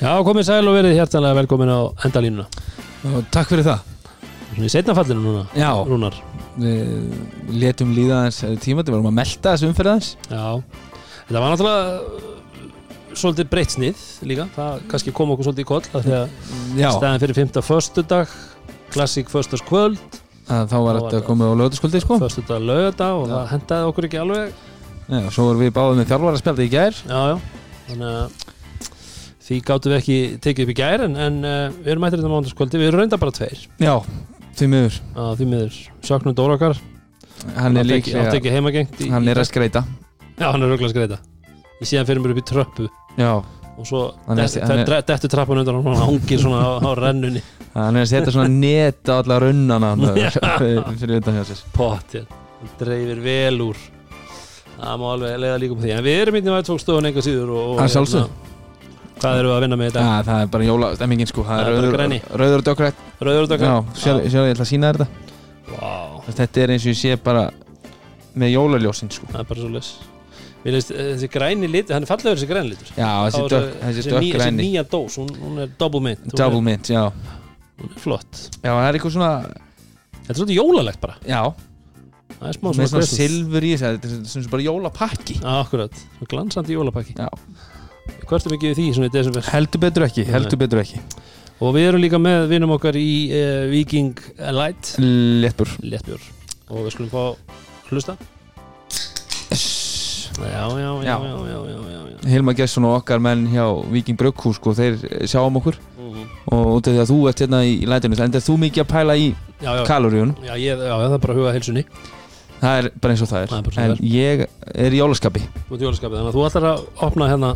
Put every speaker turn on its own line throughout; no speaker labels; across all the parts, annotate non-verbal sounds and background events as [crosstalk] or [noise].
Já, komið sæl og verið hjertanlega velkomin á endalínuna.
Og takk fyrir það.
Svona í setna fallinu núna
Já.
Rúnar.
Við letum líða aðeins tíma Við varum að melta þessu umferð aðeins.
Já. Þetta var náttúrulega Svolítið breytt snið líka. Það kannski kom okkur svolítið í koll af Því að
Já,
stæðin fyrir 5. föstudag Klassík föstaskvöld
að þá var þetta komið á lögutaskvöldi sko.
Föstudag lögadag Og
Já.
það hendaði okkur ekki alveg.
Já, svo vorum við báðið með þjálfara spjaldi í gær.
Já, já. Þannig að Því gáttum við ekki tekið upp í gær En, en uh, við erum mættir þetta mándaskvöldi Við erum reynda bara tveir.
Já, því miður.
Á, Því miður. Söknum Dórakar
Hann er
Átti ekki- átti
líklega
ekki heimagengt í-
Hann er að skreita
Já, hann er auðvitað skreita Ég sé hann fyrir mér upp í tröppu.
Já,
og svo
Hann er-
dett-
hann er-
dett- dettur trappan undan og hann hangir svona á, á rennunni. [laughs]
Hann er að setja svona net á alla runnana hann, [laughs]
Já. [laughs]
fyrir utan hjá sér.
Pottið, hann dreifir vel úr. Það má alveg leiða líka um því. En við erum hérna í vætfókstofun einhver síður og, og
Að
hérna, Hvað erum við að vinna með þetta?
Já, það er bara jólastemmingin sko. Það er rauður,
græni.
rauður og dökkrætt
Rauður og
Já,
dökkar
sér, sér, ég ætla að sína þér þetta.
Vá,
Þetta er eins og ég sé bara með jólaljósin sko.
Það er bara svo les Mér finnst eh, þessi græni lit, hann er fallegur þessi græni litur.
Já, þessi, dökk,
það-
þessi
ný- þessi
dökkræni
nýja dós, hún, hún er double mint. Hún
Double
er,
mint, já.
hún er flott.
Já, það er eitthvað svona
Þetta er svolítið jólalegt bara.
Já,
Það er smá
með
svona
svona
Christmas.
silfur í þessu Þetta er svona bara jólapakki.
Já, akkurat, glansandi jólapakki.
Já.
Hvert er mikið því svona í desember?
Heldur betur ekki, heldur betur ekki.
Og við erum líka með vinum okkar í uh, Viking Light.
Lettbur
Léttbjör Og við skulum fá hlusta. Já, já, já,
Já.
já, já, já, já, já.
Hilma Gesson og okkar menn hjá Viking Brugghús sko, þeir sjáum okkur.
Mhm.
og út af því að þú ert hérna í, í lætinu en þú mikið að pæla í
já, já,
kaloríun
já, ég, já, það er bara að huga heilsunni.
Það er bara eins og það er,
Það er
en
það
ég er í jólaskapi.
Þú ert jólaskapið, þannig að þú ætlar að opna hérna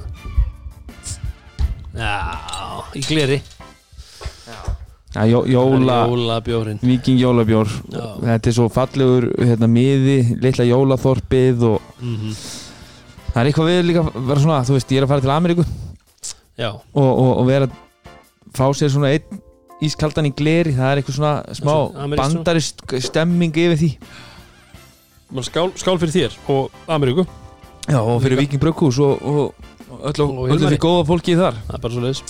Já, í gleri.
Ja, jó, jóla,
Jólabjórin
Viking jólabjór.
Já.
þetta er svo fallegur hérna, miði, litla jólaþorpið og
mm
það er eitthvað við líka vera svona, þú veist, ég er að fara til Ameríku.
Já,
og, og, og vera fá sér svona einn ískaldan í gleri það er eitthvað svona smá
svona?
bandarist stemming yfir því.
Man skál, skál fyrir þér og Ameríku.
Já, og fyrir. Viking Brugghús og, og, og öll,
Og
öll
Hilmari.
því góða fólki þar.
Það er bara svo leiðis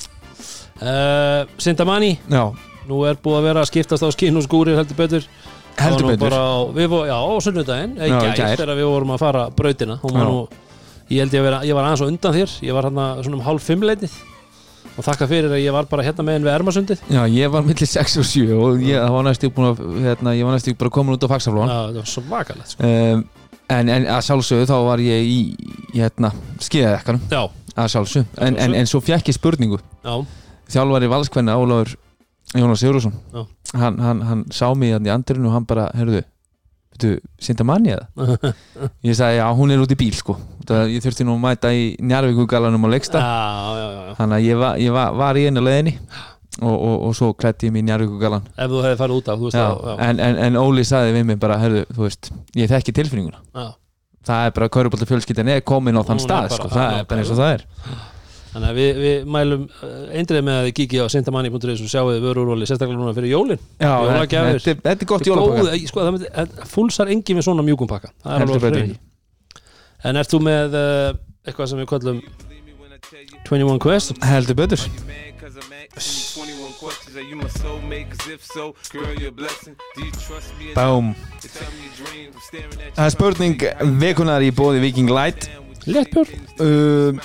uh, Sintamani,
Já,
nú er búið að vera að skiptast á skinn og skúrir heldur betur.
Heldur betur.
bara Já, á sunnudaginn
Já,
Í
í
gær. þegar við vorum að fara brautina. Nú, ég held ég að vera Ég var aðeins á undan þér. Ég var hérna svona um hálf fimmleitið Og þakka fyrir að ég var bara hérna meginn við Ermasundið
Já, ég var millir 6 og 7 og ég var næstu búin að hérna, ég var næstu bara komin út á fagsaflón
Já, það var svo vakalegt sko.
um, en, en að sjálfsögðu þá var ég í, í hérna, skíðaðekkanum
Já,
að sjálfsögðu, en, en, en svo fjekk ég spurningu.
Já,
þjálfari valskvenna Ólafur Jónas Sigurðsson. Hann, hann, hann sá mig hérna í andurinn og hann bara, heyrðu veitu, sinda manni eða? [laughs] ég sagði, já, hún er út í bíl sko. Það, ég þurfti nú að mæta í Njarvíkugalanum á
já.
þannig að ég, var, ég var, var í einu leðinni og, og, og svo klætti ég mig í Njarvíkugalan
Ef þú hefði farið út af.
En, en, en Óli sagði við mig bara, heyrðu, veist ég þekki tilfinninguna.
Já.
Það er bara að Körubolta fjölskyldin er komin á þann stað
bara-
sko, það er bara eins og það er.
Þannig að við, við mælum uh, eindrið með að þið kíkja á sintamanni.is og sjáu þið vörurúli sérstaklega núna fyrir jólin.
Já, þetta, er- er gott jólapakka.
Góð, sko, það myndi, en fúlsar engi með svona mjúkum pakka. Það er En ert þú með uh, eitthvað sem við kallum 21 Quest?
heldur betur Bám Það er spurning vekunar í bóði Viking Light.
Léttbjörn
um,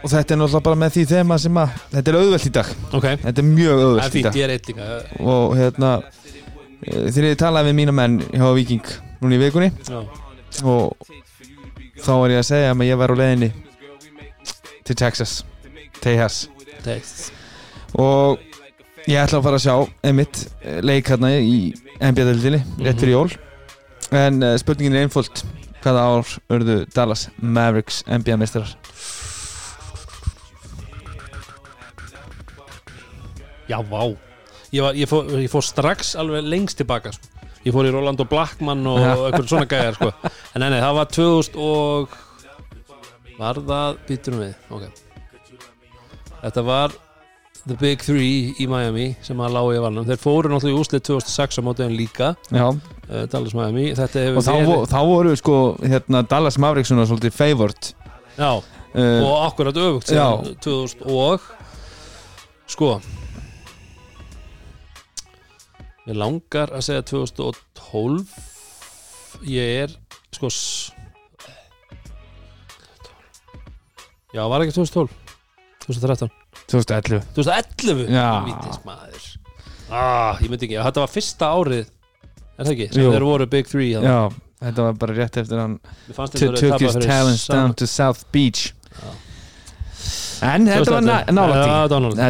og þetta er náttúrulega bara með því þema sem að þetta er auðvelt í dag.
Ok,
þetta er mjög
það er
auðvelt í
fínt,
dag.
ég er eitt líka.
Og hérna eh, þegar ég talaði við mína menn hjá Viking núna í vikunni
Já,
og þá var ég að segja að ég var á leiðinni til Texas.
Text
og ég ætla að fara að sjá einmitt eh, leik hérna í NBA-deldinni rétt fyrir jól. En uh, spurningin er einföld. Hvaða ár örðu Dallas Mavericks NBA-meistarar
Já, vá. Ég, var, ég, fór, ég fór strax alveg lengst tilbaka sko. Ég fór í Rolando Blackman og eitthvað svona gæjar sko. [laughs] En nei, það var 2000 og Var það Býtum við, ok. Þetta var The Big Three í Miami sem að lágu í valnum. Þeir fóru náttúrulega í úslið 2006 á mótiðum líka uh, Dallas Miami.
Og þá, vo- þá voru sko hérna, Dallas Mavericks svona svolítið favored
Já,
uh,
og akkurat öfugt síðan 2000 og Sko Mér langar að segja 2012 Ég er sko Já, var ekki 2012 2013
2011
2011
Já.
Ah, Ég myndi ekki, þetta var fyrsta árið Er það ekki? Sem þeir voru Big Three þarna.
Já, þetta var bara rétt eftir hann took his talents down to South Beach
Já.
En þetta var ná- nálægt
Já,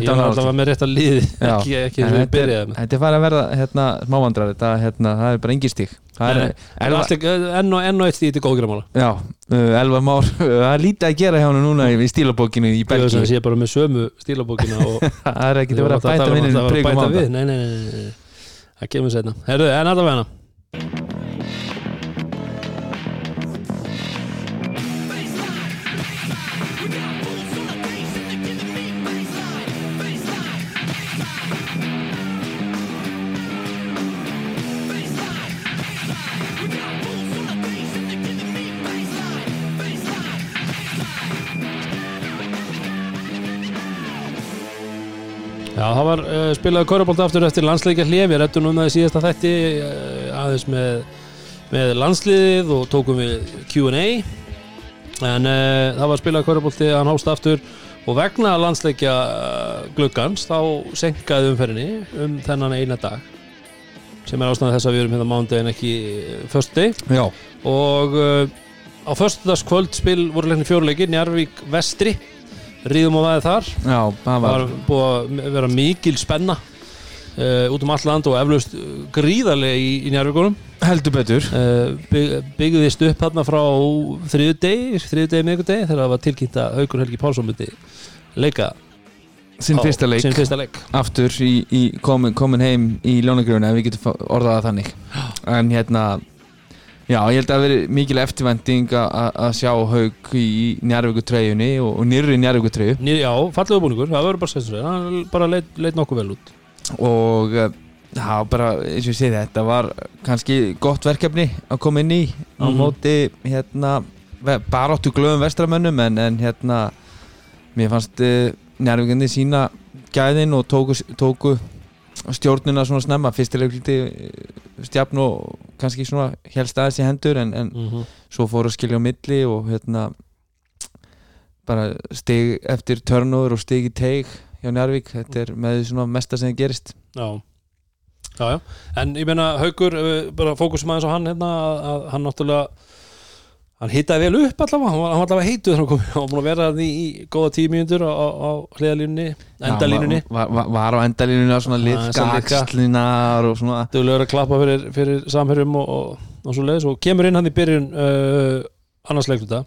í
þetta var Ég með rétt að liði
Já.
Ekki, ekki
En þetta,
byrjaði
er,
með.
þetta er farið að verða hérna, smávandrar þetta, hérna, það er bara engin stík er,
er- enn og enn og eitt þetta er góðgræmála
já, uh, elva már [laughs] það er lítið að gera hjá hann núna í stílabókinu í
Ég
Belgíu.
það sé bara með sömu stílabókina og [laughs]
það er ekki að vera að
Það
bæta það
við. Nei, nei, nei, nei, nei. Það kemur Herðu, en allavega það var uh, spilaði Körubolt aftur eftir landsleikja hlið Við rettum um það í síðasta þætti uh, aðeins með, með landsliðið og tókum við Q&A en uh, það var spilaði Körubolti hann hóst aftur og vegna landsleikja uh, gluggans þá senkaði umferðinni um þennan eina dag sem er ástæðan þess að við erum hérna mánudag en ekki
Já,
og á föstudagskvöld spil voru leikni fjóruleiki Njarvík Vestri ríðum á veði þar.
Já, það var
búið að vera mikil spenna uh, út um all land og eflaust uh, gríðarlega í, í njárvíkunum
heldur betur.
Uh, bygg, byggðist upp hérna frá þriðu degi, þriðu degi, miðgu degi þegar það var tilkynnt að Haukur Helgi Pálsson myndi leika
sinn fyrsta leik.
sinn fyrsta leik.
Aftur í, í komin, komin heim í ljónagröfuna ef við getum fá- orðað það þannig. En hérna já, ég held að það veri mikil eftirvending að sjá haug í njárvíku treyjunni og, og nýrri njárvíku treyju
Ný, Já, fallegu búningur, það verður bara sestur hann bara leit, leit nokkuð vel út.
Og eh, já, bara eins og ég segi þetta var kannski gott verkefni að koma inn í á
Mhm.
móti hérna ve- baráttu glöðum vestramönnum en, en hérna mér fannst uh, njárvíkandi sína gæðin og tóku, tóku stjórnuna svona snemma fyrstileg stjafn og kannski svona helst aðeins í hendur en, en
mm -hmm.
svo fóru að skilja á milli og hérna bara stig eftir törnur og stig í teig hjá Njarvík, þetta er með svona mesta sem gerist.
Já. Já, já, en ég meina Haukur, uh, bara fókusum aðeins á hann hérna, að, að hann náttúrulega hann hittaði vel upp allavega hann var, hann var allavega þegar hann kom hann búin að vera í, í góða tíu mínútur á, á, á hliðalínunni, endalínunni
Já, var, var, var á endalínunni að svona liðka
að
axlinar og svona.
Duglegur að klappa fyrir, fyrir samherjum og, og, og svo leiðis og kemur inn hann í byrjun uh, annars leikluta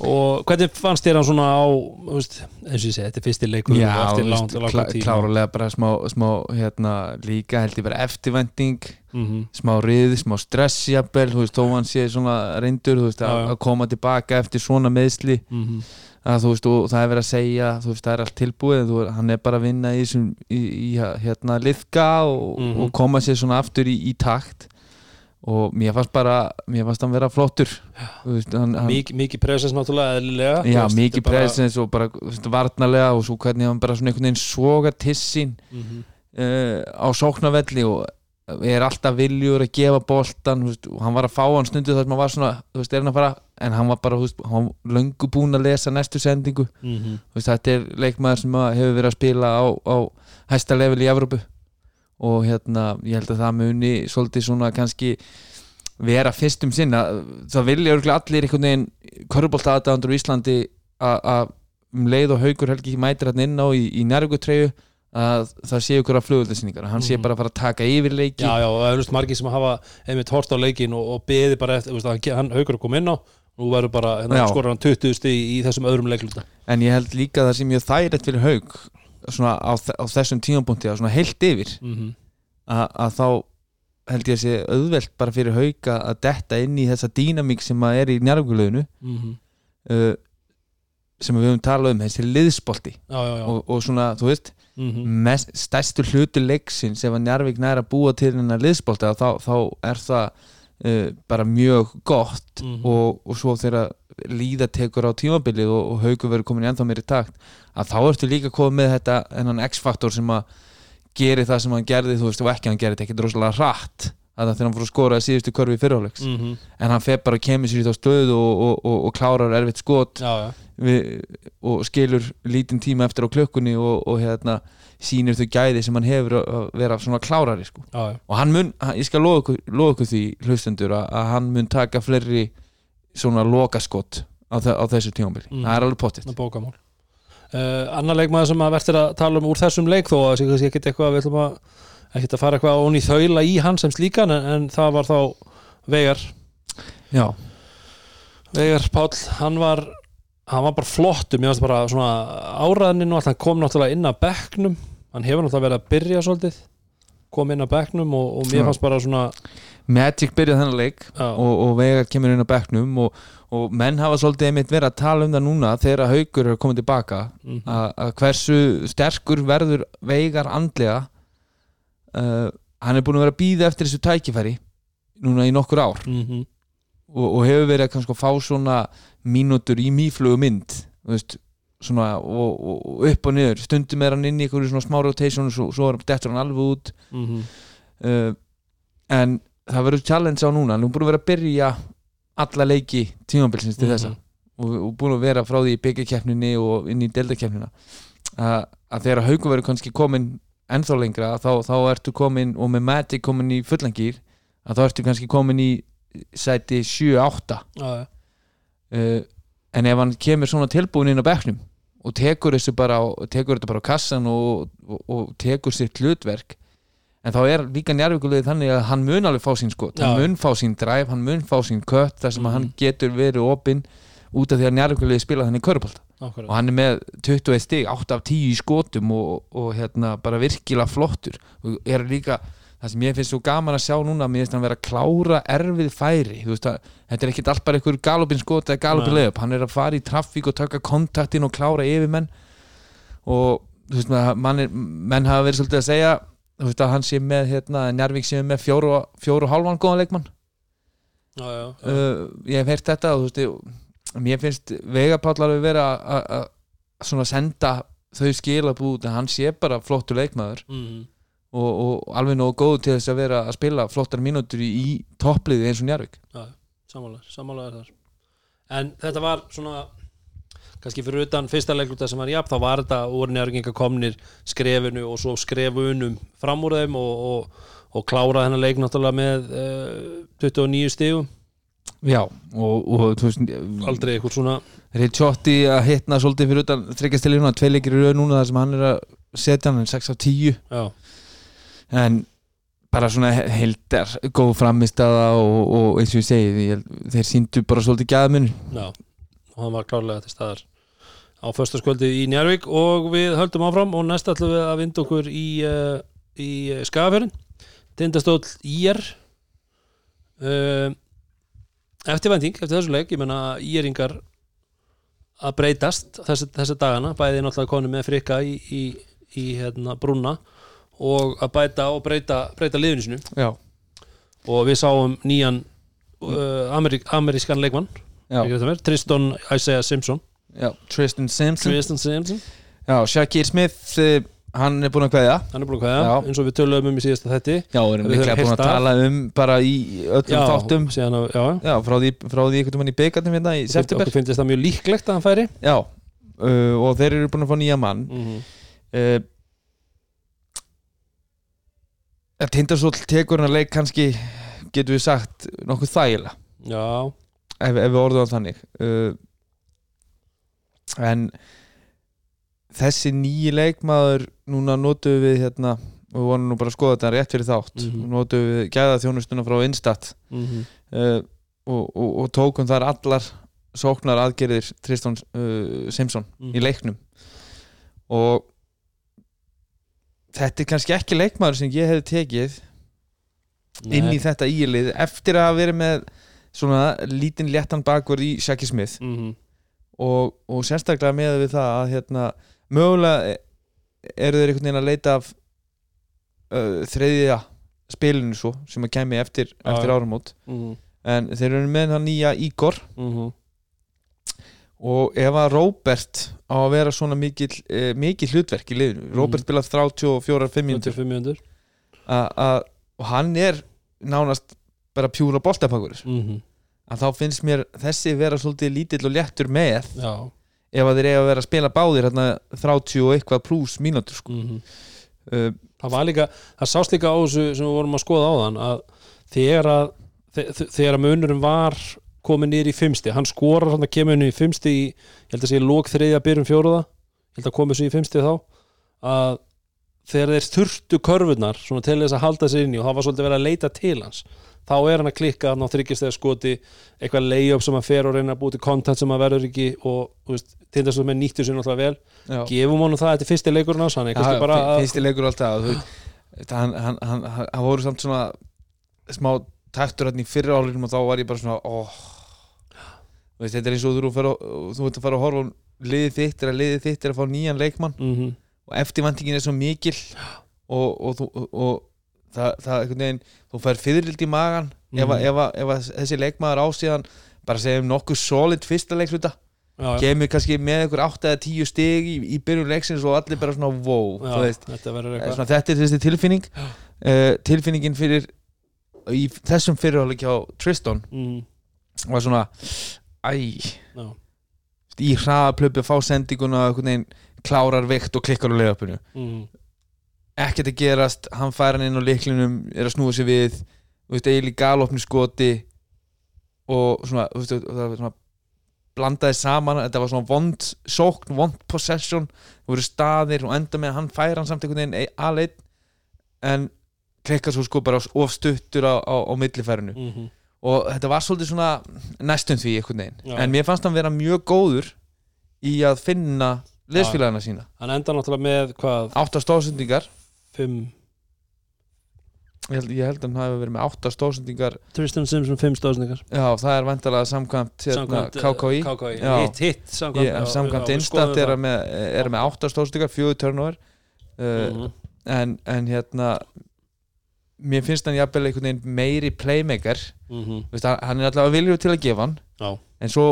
og hvernig fannst þér hann svona á veist, eins og ég segi, þetta er fyrsti leikur
Já,
eftir
þú
langt,
veist, klá,
tíma
klárulega bara smá, smá hérna, líka held ég bara eftirvending
mm
smá rið, smá stress jafnvel, þú veist, þó hann sé svona reyndur, veist, að, koma tilbaka eftir svona meðsli
-hmm.
að þú veist, og það er verið að segja þú veist, það er allt tilbúið, þú, hann er bara að vinna í, í, í hérna liðka og,
Mhm.
og koma sér svona aftur í, í takt og mér fannst bara mér fannst hann vera flottur.
Mikið presens náttúrulega eðlilega.
Já, mikið
er bara-
presens og bara veist, varnarlega og svo hvernig hann bara svona einhvern veginn soga tissin
Mhm.
uh, á sóknarvelli og er alltaf viljur að gefa boltan veist, og hann var að fá hann stundu þar sem hann var svona þú veist, er hann að fara, en hann var bara þú veist, hann var löngu búinn að lesa næstu sendingu.
Mhm.
Þú veist, þetta er leikmaður sem hefur verið að spila á, á hæsta level í Evrópu og hérna, ég held að það muni svolítið svona kannski vera fyrst um sinna það vilja örgulega allir einhvern veginn körubolt aðdæðandur í Íslandi að að um leið og haugur helgi mætir hann inn á í, í nærvíkutreyju að það sé ykkur að flugvöldasýningar hann sé
Mhm.
bara að fara að taka yfir leiki
Já, já, og það er just margir sem hafa einmitt hort á leikin og, og beði bara eftir, veist, hann, hann haugur að koma inn á nú verður bara, hérna skorur hann 20 stig í, í þessum öðrum leikluta.
En ég held líka að það sé mjög þægilegt fyrir haug svona á, á þessum tímapunkti að svona heilt yfir
mm -hmm.
að, þá held ég að sé auðvelt bara fyrir hauka að detta inn í þessa dýnamík sem að er í njárvíkuleginu
Mm -hmm.
uh, sem við höfum talað um þessi
já
og, og svona, þú veist
mm -hmm.
mest, stærstu hluti leiksins ef að Njarvík næra búa til hennar liðsbolti þá, þá er það uh, bara mjög gott
Mhm.
og, og svo þegar líða tekur á tímabilið og, og haugur verður komin í ennþá meiri takt að þá ertu líka komið með þetta enn X-faktor sem að geri það sem hann gerði þú veist og ekki hann gerði þetta ekkert rosalega hratt að það þegar hann fór að skora síðustu körfi fyrirháleiks
Mhm.
en hann fer bara að kemur sér í þá stöðu og, og, og, og klárar erfitt skot.
Já, já,
við, og skilur lítinn tíma eftir á klökkunni og, og hérna sýnir þau gæði sem hann hefur að að vera svona klárari sko.
já,
og hann mun, ég skal lofa ykkur, því hlustendur að, að hann mun taka fleiri svona lokaskott á, á þessu tímabili,
Mm.
það er alveg pottitt
bókamál. Uh, Annar leikmaður sem að verður að tala um úr þessum leik þó að sé kannski ekkert eitthvað við ætlum að ekkert að fara eitthvað ón í þaula í hann sem slíkan en, en það var þá Veigar.
Já,
Veigar Páll, hann var hann var bara áraðnin og allt, hann kom náttúrulega inn að bekknum, hann hefur náttúrulega verið að byrja svolítið, kom inn að bekknum og, og mér fannst bara svona
Magic byrjaði þennan leik og, og Veigar kemur inn á bekknum og, og menn hafa svolítið einmitt verið að tala um það núna þegar haugur er komið tilbaka
mhm,
að að hversu sterkur verður Veigar andlega uh, hann er búin að vera að býða eftir þessu tækifæri núna í nokkur ár.
Mhm,
og, og hefur verið að kannski fá svona mínútur í mýflugu mynd þú veist, svona og, og, upp og niður, stundum er hann inn í einhverju svona smá rotation og svo, svo er dettur hann alveg út.
Mhm,
uh, en það verður challenge á núna. Hann er búin að vera að byrja alla leiki tímabilsins til
Mhm.
þessa. Og, og búin að vera frá því í byggjakeppninni og inn í deltakeppnina að, að þegar haugur verður kannski komin ennþá lengra þá, þá ertu komin og með Magic komin í fullangýr að þá ertu kannski komin í sæti 7-8
já, já,
uh, en ef hann kemur svona tilbúin inn á bekknum og tekur bara tekur þetta bara á kassan og, og, og tekur sitt hlutverk en þá er líka njárvíkulegið þannig að hann mun alveg fá sín skot, hann
Já.
mun fá sín drive hann mun fá sín kött þar sem að hann
Mhm.
getur verið opinn út af því að njárvíkulegið spila þannig körpálta
akkurat
og hann er með 21 stig, 8 af 10 í skotum og, og hérna bara virkilega flottur. Og er líka það sem ég finnst svo gaman að sjá núna mér finnst hann vera að klára erfið færi. Þú veist að þetta er ekkit allt bara einhver galopin skot eða galopin leiðup, hann er að fara í traffík og taka kontaktin og klára yfirmenn. Og þú veist maður, mann er, menn hafa verið svolítið að segja þú veist að hann sé með hérna, Njarvík sé með fjóru, og- fjóru og hálfan góðan leikmann.
Já, já, já.
uh, ég hef heyrt þetta og þú veist, mér finnst Vegapáll alveg vera að- að að senda þau skilabú út að hann sé bara flottur leikmaður
Mhm,
og, og alveg nógu góð til þess að vera að spila flottar mínútur í, toppliði eins og Njarvík
sammálaður, sammálaður þar. En þetta var svona kannski fyrir utan fyrsta leikluta sem var jafn þá var þetta úr njárginga komnir skrefinu og svo skrefunum fram úr þeim og, og, og klára þennan leik náttúrulega með uh, 29 stigum
Já, og, og þú veist
aldrei eitthvað svona
Ricciotti að hitna svolítið fyrir utan þryggjastilina, tvei leikir í rauð núna þar sem hann er að setja hann 6 af 10
já,
en bara svona heildar góð framistaða og, og eins og ég segi ég, þeir síndu bara svolítið gæðamun
já og hann var klárlega til staðar á föstaskvöldi í Njárvík og við höldum áfram og næst ætlum við að vinda okkur í, uh, í skafjörn tindastóll IR uh, eftirvænting eftir þessu leik, ég menna IRingar að breytast þessi, þessi dagana, bæði náttúrulega konu með frikka í, í, í hérna, brúna og að bæta og breyta, breyta liðinu sinu
Já,
og við sáum nýjan uh, Amerík, amerískan leikmann Tristan Isaiah Simpson.
Já Tristan Simpson.
Tristan Simpson,
Já, Shakir Smith eh, hann er búin að kveðja.
Hann er búin að
Já.
eins og við töluðum um í síðasta þetti
Já, erum
Við
líklega
höfum
búin að tala um bara í öllum þáttum.
síðan já,
Já, frá því, frá því einhvern veginn í byggarnum hérna í september.
okkur finnst það mjög líklegt að hann færi.
Já, uh, og þeir eru búin að fá nýja mann.
Mm -hmm.
uh, Tindarsóll tekur hann að leik kannski getur við sagt nokkuð þægilega.
Já,
ef, ef við orðum á þannig. Uh, en þessi nýji leikmaður núna notum við hérna og við vonum nú bara að skoða þetta rétt fyrir þátt mm
Mhm.
notum við gæða þjónustuna frá Instat
mm -hmm.
uh, og, og, og tókum þar allar sóknar aðgerðir Tristan uh, Simpson
Mhm.
í leiknum og þetta er kannski ekki leikmaður sem ég hefði tekið inn í þetta ílið eftir að verið með svona lítinn léttan bakvörð í Shaki Smith
mm -hmm.
og, og sérstaklega með við það að hérna, mögulega eru þeir einhvern veginn að leita af uh, þriðja spilinu svo sem að kemi eftir,
Já,
eftir áramót.
Mhm,
en þeir eru með hann nýja Ígor.
Mhm.
og ef að Róbert á að vera svona mikil, eh, mikil hlutverk í liðinu
Mhm.
Róbert spilað 34-5 mínútur.
25 mínútur.
Að- að- og hann er nánast bara pjúra boltapakur
Mhm,
að þá finnst mér þessi vera svolítið lítill og léttur með.
Já
ef að þeir eiga að vera að spila báðir hérna 30 og eitthvað pluss mínútur sko.
mhm.
uh,
Það var líka, það sást líka á þessu sem við vorum að skoða á þann að þegar að þe- þegar að munurum var komið niður í fimmsti, hann skorar hann að kemur niður í fimmsti í, ég held að sé lók þriðja byrjum fjóruða, ég held að komið svo í fimmsti þá, að þegar þeir þurftu körfurnar svona til þess að halda sér inn í og það var svolítið verið að leita til hans þá er hann að klikka hann á þryggjastega skoti eitthvað layup sem hann fer og reyna að búti kontakt sem hann verður ekki og þú veist, tindast með nýttu sér náttúrulega vel
já.
gefum honum það, þetta er fyrsti leikurinn ás hann að
finnst þið leikur alltaf hann, hann, hann, hann, hann voru samt svona smá taktur hann í fyrra álinum og þá var ég bara svona oh. veist, þetta er eins og þú, að- ert að fara að horfa á liðið þitt er að liðið þitt er að fá nýjan leikmann
mm
og eftirvæntingin er svo mikil og, og, og, og það, það einhvern veginn, þú fær fyrirlild í magan ef, að-
Mhm.
ef, ef að þessi leikmaður á síðan bara segjum nokkuð solid fyrsta
já.
kemur kannski með einhver 8 eða 10 stig í, í byrjun leiksins og allir bara svona wow,
Já,
veist.
þetta
Eh, svona, þetta er þessi tilfinning. Uh, tilfinningin fyrir í þessum fyrirháli hjá Tristan
mm,
var svona æ,
já,
í hraðaplöpu fá sendinguna klárar veikt og klikkar á leiðöpunu
mm,
ekkert að gerast, hann fær hann inn á leiklinum er að snúa sér við þú veist, eiginlega í galopnu skoti og svona, þú veist, það var svona blandaði saman, þetta var svona vond sókn, vond possession það voru staðir og enda með að hann fær hann samt einhvern veginn ein- aleitt en klikkar svo sko bara of stuttur á, á, á millifærinu.
Mm,
og þetta var svolítið svona næstum því einhvern veginn,
Já.
en mér fannst hann vera mjög góður í að finna leðsfélagina sína,
hann enda náttúrulega með hvað,
átta stóðsendingar
fimm.
Ég held, ég held að hann hafi verið með átta stóðsendingar
Tristan Simpson, fimm stóðsningar
Já, það er vandalega samkvæmt hérna, KKI
KKI,
Já.
hitt, hitt samkvæmt,
Ég, samkvæmt instat
skoðum
er
það.
með, er með átta stóðstíkar fjögur turnover. Uh,
Mhm,
en, en hérna mér finnst hann jafnvel einhvern veginn meiri playmaker.
Mhm,
Veist, hann hann er allavega viljur til að gefa hann.
Já.
en svo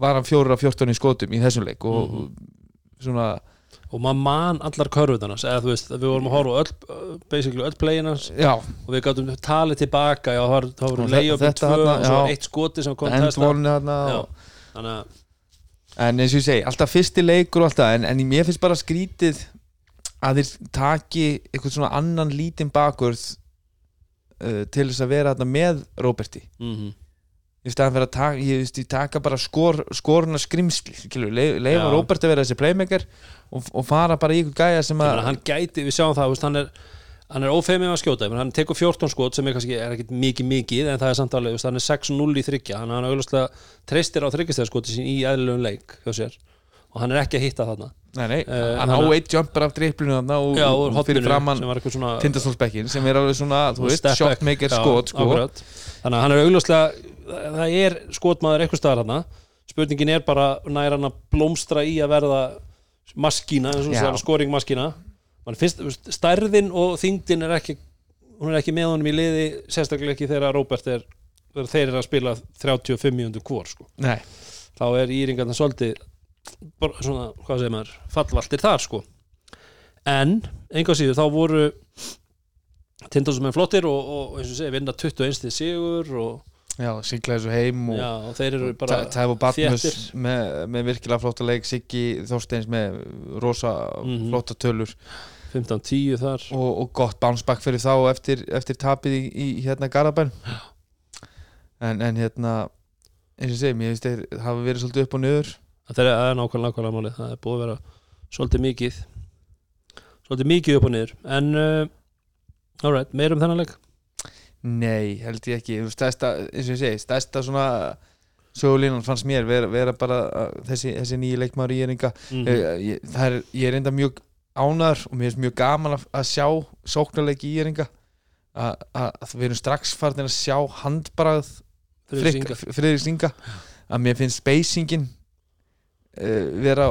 var hann fjórir af 14 í skotum í þessum leik og
Mhm.
svona
og maður man allar körfuðarnas eða þú veist, við vorum að horfa öll basically öll playinans og við gáttum talið tilbaka já,
Og
layupin
þetta
tvö
þarna,
og svo
já.
eitt skoti sem kom þannig að
en eins og ég segi, alltaf fyrsti leikur og alltaf, en, en mér finnst bara skrítið að þeir taki eitthvað svona annan lítinn bakvörð uh, til þess að vera með Róberti.
Mhm,
í staðan fyrir að taka, ég, ég taka bara skor, skoruna skrimsli leifa. Róbert að vera þessi playmaker og, og fara bara í ykkur gæja sem að
hann gæti, við sjáum það hann er, hann er ófeimið að skjóta. Hann tekur 14 skot sem er kannski er ekkit mikið mikið en það er samt alveg, þú veist, hann er 6-0 í þryggja hann hann auðvitað treystir á þryggjastæðarskoti sín í eðlilegum leik og hann er ekki að hitta þarna.
Nei, nei,
Eh,
hann á eitt jumper af driplinu þarna og,
Já,
og fyrir framann tindastólsbekkin sem er alveg svona, shotmaker skot sko.
þannig að hann er augljóslega það er skotmaður eitthvað staðar hann spurningin er bara nær hann að blómstra í að verða maskína, eins og
Já.
svona scoring maskína Man finnst, þú veist, stærðin og þyngdin er ekki hún er ekki með honum í liði sérstaklega ekki þegar Róbert er þegar þeir eru að spila 35 mínútur hvor sko. þá er íringarna svolítið svona, hvað segir maður fallvaltir þar sko en, enga síður, þá voru tindastum er flottir og, og eins og segja, vinna 21 til sigur og,
já, sigla þessu heim og
já, og þeir eru bara
Tæf og
þéttir.
með, með virkilega flotta leik Siggi Þorsteins með rosa
Mhm.
flotta tölur.
15-10 þar.
Og, og gott bounce back fyrir þá eftir, eftir tapið í, í hérna Garabæn en, en hérna eins og ég segi, mér finnst þeir hafa verið svolítið upp og niður.
Það er, er nákvæmlega nákvæmlega málið. Það er búið að vera svolítið mikið svolítið mikið upp og niður. En uh, alright, meir um þennan leik
Nei, held ég ekki. Stærsta, eins og ég segi, stærsta svona sögulínan fannst mér vera, vera bara uh, þessi, þessi nýji leikmaður í eringa.
Mm
mm. ég, er, ég er enda mjög ánæður og mér finnst mjög gaman að, að sjá sóknarleiki í eringa. Að, við erum strax farin að sjá handbrað Friðriks Inga. Að mér finnst spacingin uh, vera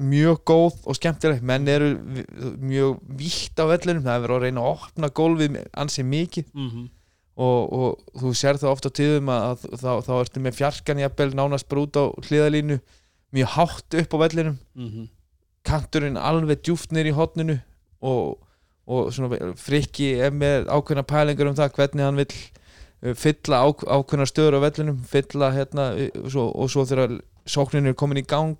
mjög góð og skemmtileg menn eru mjög vítt á vellinum það er verið að reyna að opna gólfið ansið mikið
Mhm.
og, og þú sér það ofta á tíðum að, að þá, þá ertu með fjarkan jafnvel nánast bara út á hliðalínu mjög hátt upp á vellinum
Mhm.
kanturinn alveg djúft nýr í hotninu og, og frikki er með ákveðna pælingar um það hvernig hann vill uh, fylla á, ákveðna stöður á vellinum fylla hérna uh, svo, og svo þegar sóknin er komin í gang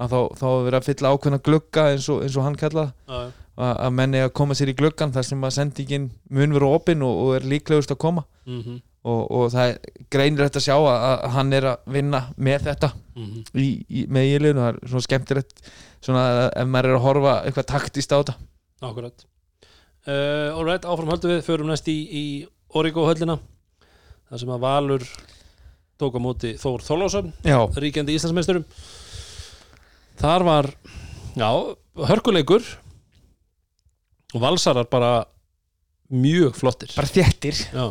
að þá, þá er verið að fylla ákveðna glugga eins og, eins og hann kallað að, að menni að koma sér í gluggan þar sem að sendingin mun vera opinn og, og er líklegust að koma.
Mhm.
og, og það er greinilegt að sjá að, að hann er að vinna með þetta
Mhm.
í, í, með í liðinu, það er svona skemmtilegt svona ef maður er að horfa eitthvað taktist á þetta.
Akkurat. Uh, Alright, áfram höldum við, förum næst í, í Origo höllina þar sem að Valur tók á móti Þór Þorlásson ríkjandi Íslandsmeisturum þar var já, hörkuleikur og valsarar bara mjög flottir.
Bara þéttir.
Já.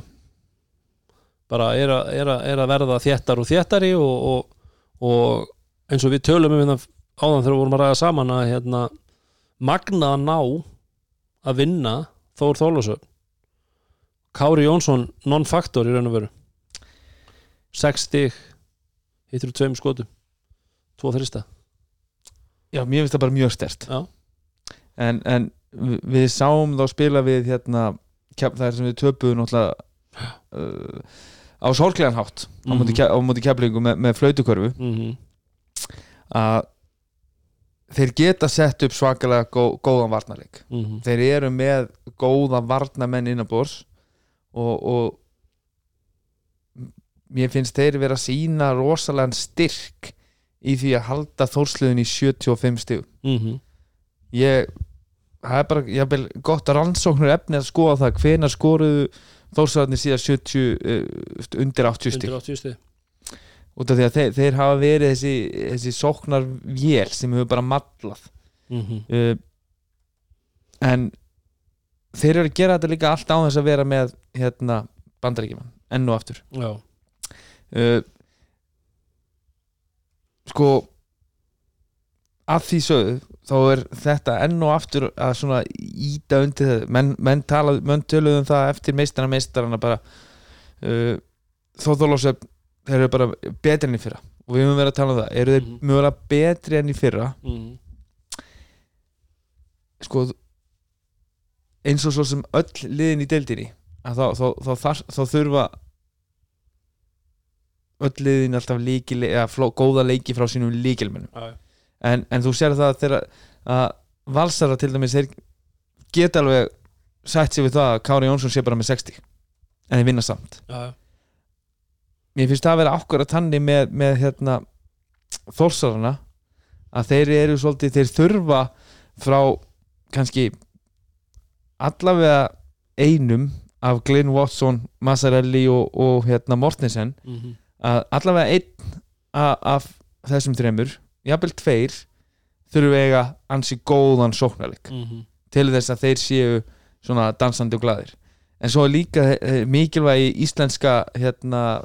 Bara er að, er að, er að verða þéttar og þéttari og, og, og eins og við tölum um hérna áðan þegar við vorum að ræða saman að hérna, magna að ná að vinna Þór Þólasöf Kári Jónsson non-faktor í raun og veru. 6 stig hittur tveim skotum. Tvo þrista
Já, mér finnst það bara mjög stert
Já.
en, en við- sáum þá spila við hérna það er sem við töpuðum náttúrulega uh, á sólklegan hátt á móti,
Mhm.
ke- á móti keflingu með, með flautukörfu
mm -hmm.
að þeir geta sett upp svakalega gó, góðan varnarleik
Mm
þeir eru með góða varnamenn innanbors og, og mér finnst þeir vera sína rosalega styrk í því að halda þórsluðin í 75 stig.
Mhm.
ég það er bara jafnvel, gott rannsóknur efni að skoða það. Hvenar skoruðu þórsluðinni síðan 70 uh, undir 80 stig?
Undir 80 stig.
Út af því að þeir, þeir hafa verið þessi, þessi sóknar vél sem hefur bara mallað.
Mm -hmm.
uh, en þeir eru að gera þetta líka allt á þess að vera með hérna bandaríkjumann enn og aftur.
Já.
Uh, sko að því sögðu þá er þetta enn og aftur að svona íta undir það. Menn, menn, tala, menn töluðum það eftir meistarana meistarana bara uh, þó þólásöf þeir eru bara betri enn í fyrra. Og við höfum verið að tala um það. Eru þeir
Mhm.
mögulega betri enn í fyrra?
Mm
sko eins og svo sem öll liðin í deildinni þá, þá, þá, þá þurfa öll liðin alltaf líki, eða fló, góða leiki frá sínum líkilmennum en, en þú sér það þegar að valsara til dæmis þeir geta alveg sætt sér við það að Kári Jónsson sé bara með 60 en þeir vinna samt.
Já
mér finnst það að vera akkurat tanni með, með hérna þórsarana að þeir eru svolítið þeir þurfa frá kannski allavega einum af Glyn Watson, Massarelli og, og hérna Mortensen
Mhm.
Að allavega einn af þessum þremur, jafnvel tveir þurfu eiga ansi góðan sóknarleik
Mhm.
til þess að þeir séu svona dansandi og glaðir. En svo er líka eh, mikilvægi íslenska hérna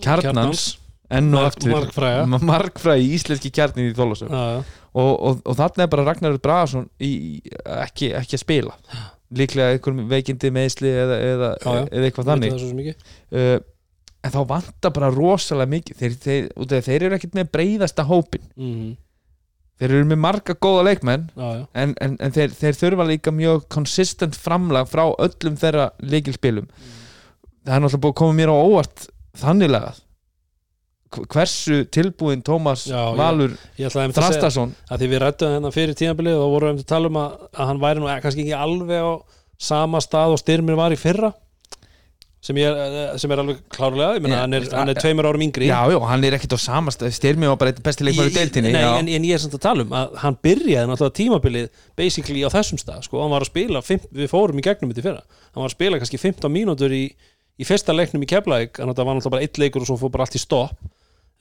kjarnans enn og aftur.
margfræga.
Ma- margfrægi íslenski kjarnin í Þólasöf og, og, og þarna er bara Ragnar í, ekki, ekki að spila. Líklega einhver veikindi meðsli eða, eða,
Já, já.
eða eitthvað þannig. Uh, en þá vantar bara rosalega mikið. Þeir, þeir, að þeir eru ekkert með breyðasta hópin
Mhm.
þeir eru með marga góða leikmenn
já já.
en, en, en þeir, þeir þurfa líka mjög konsistent framlag frá öllum þeirra leikilspilum það er náttúrulega búið að koma mér á óvart Hv- hversu tilbúin Tómas Valur
einmitt að því við rættum hérna fyrir tímabilið og vorum að tala um að, að hann væri nú kannski ekki alveg á sama stað og styrmir var í fyrra sem, ég, er- sem er alveg klárlega meina
Já,
hann, er, hann er tveimur árum yngri.
Já, já, hann er ekkert á samast styrmi var bara eitt besti leikmar í deiltinni
Nei, en, en ég er samt að tala um að hann byrjaði náttúrulega tímabilið basically á þessum stað sko, hann var að spila, við fórum í gegnum þetta fyrra. Hann var að spila kannski 15 mínútur í, í fyrsta leiknum í Keflæk þetta var náttúrulega bara eitt leikur og svo fór bara allt í stopp.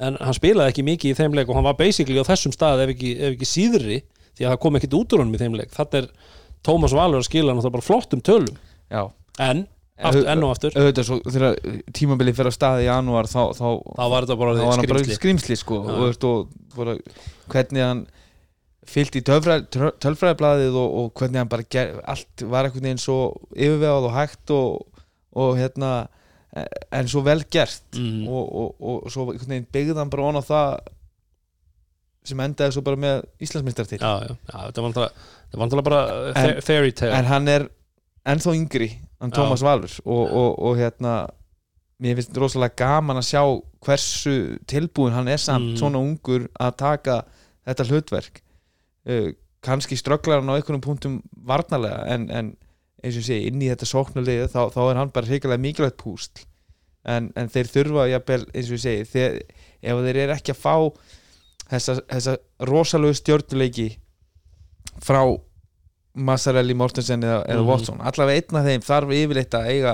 En hann spilaði ekki mikið í þeim leik og hann var basically á þessum stað ef ekki, ef ekki síðri því að það kom ekkit út úr honum í þeim leik. Þetta er Tómas Valur að skila náttúrulega bara flottum tölum.
Já.
en, aftur, enn og aftur.
auðvitað svo þegar tímabilið fyrir að staði í janúar þá, þá,
þá var þetta bara
var hann bara
skrimsli
skrimsli sko,
Já.
og, og bara, hvernig hann fyllt í tölfræðiblaðið og, og hvernig hann bara ger, allt var einhvern veginn svo yfirvegað og hægt og, og hérna en svo vel gert.
Mm.
og, og, og svo einhvern veginn byggði hann bara on á það sem endaði svo bara með Íslandsmyndar til
já, já, já, þetta var náttúrulega bara fairy tale.
en hann er ennþá yngri hann
Já.
Tómas Valur og, og, og hérna mér finnst rosalega gaman að sjá hversu tilbúin hann er samt
Mhm.
svona ungur að taka þetta hlutverk uh, kannski strögglar hann á einhvern punktum varnarlega en, en eins og segi inn í þetta sóknarliði þá, þá er hann bara hrigalega mikilvægt púsl en, en þeir þurfa jafnvel eins og segi þeir, ef þeir eru ekki að fá þessa, þessa rosalegu stjórnuleiki frá Massarelli, Mortensen eða, eða
Mhm.
Watson. Allavega einn af þeim þarf yfirleitt að eiga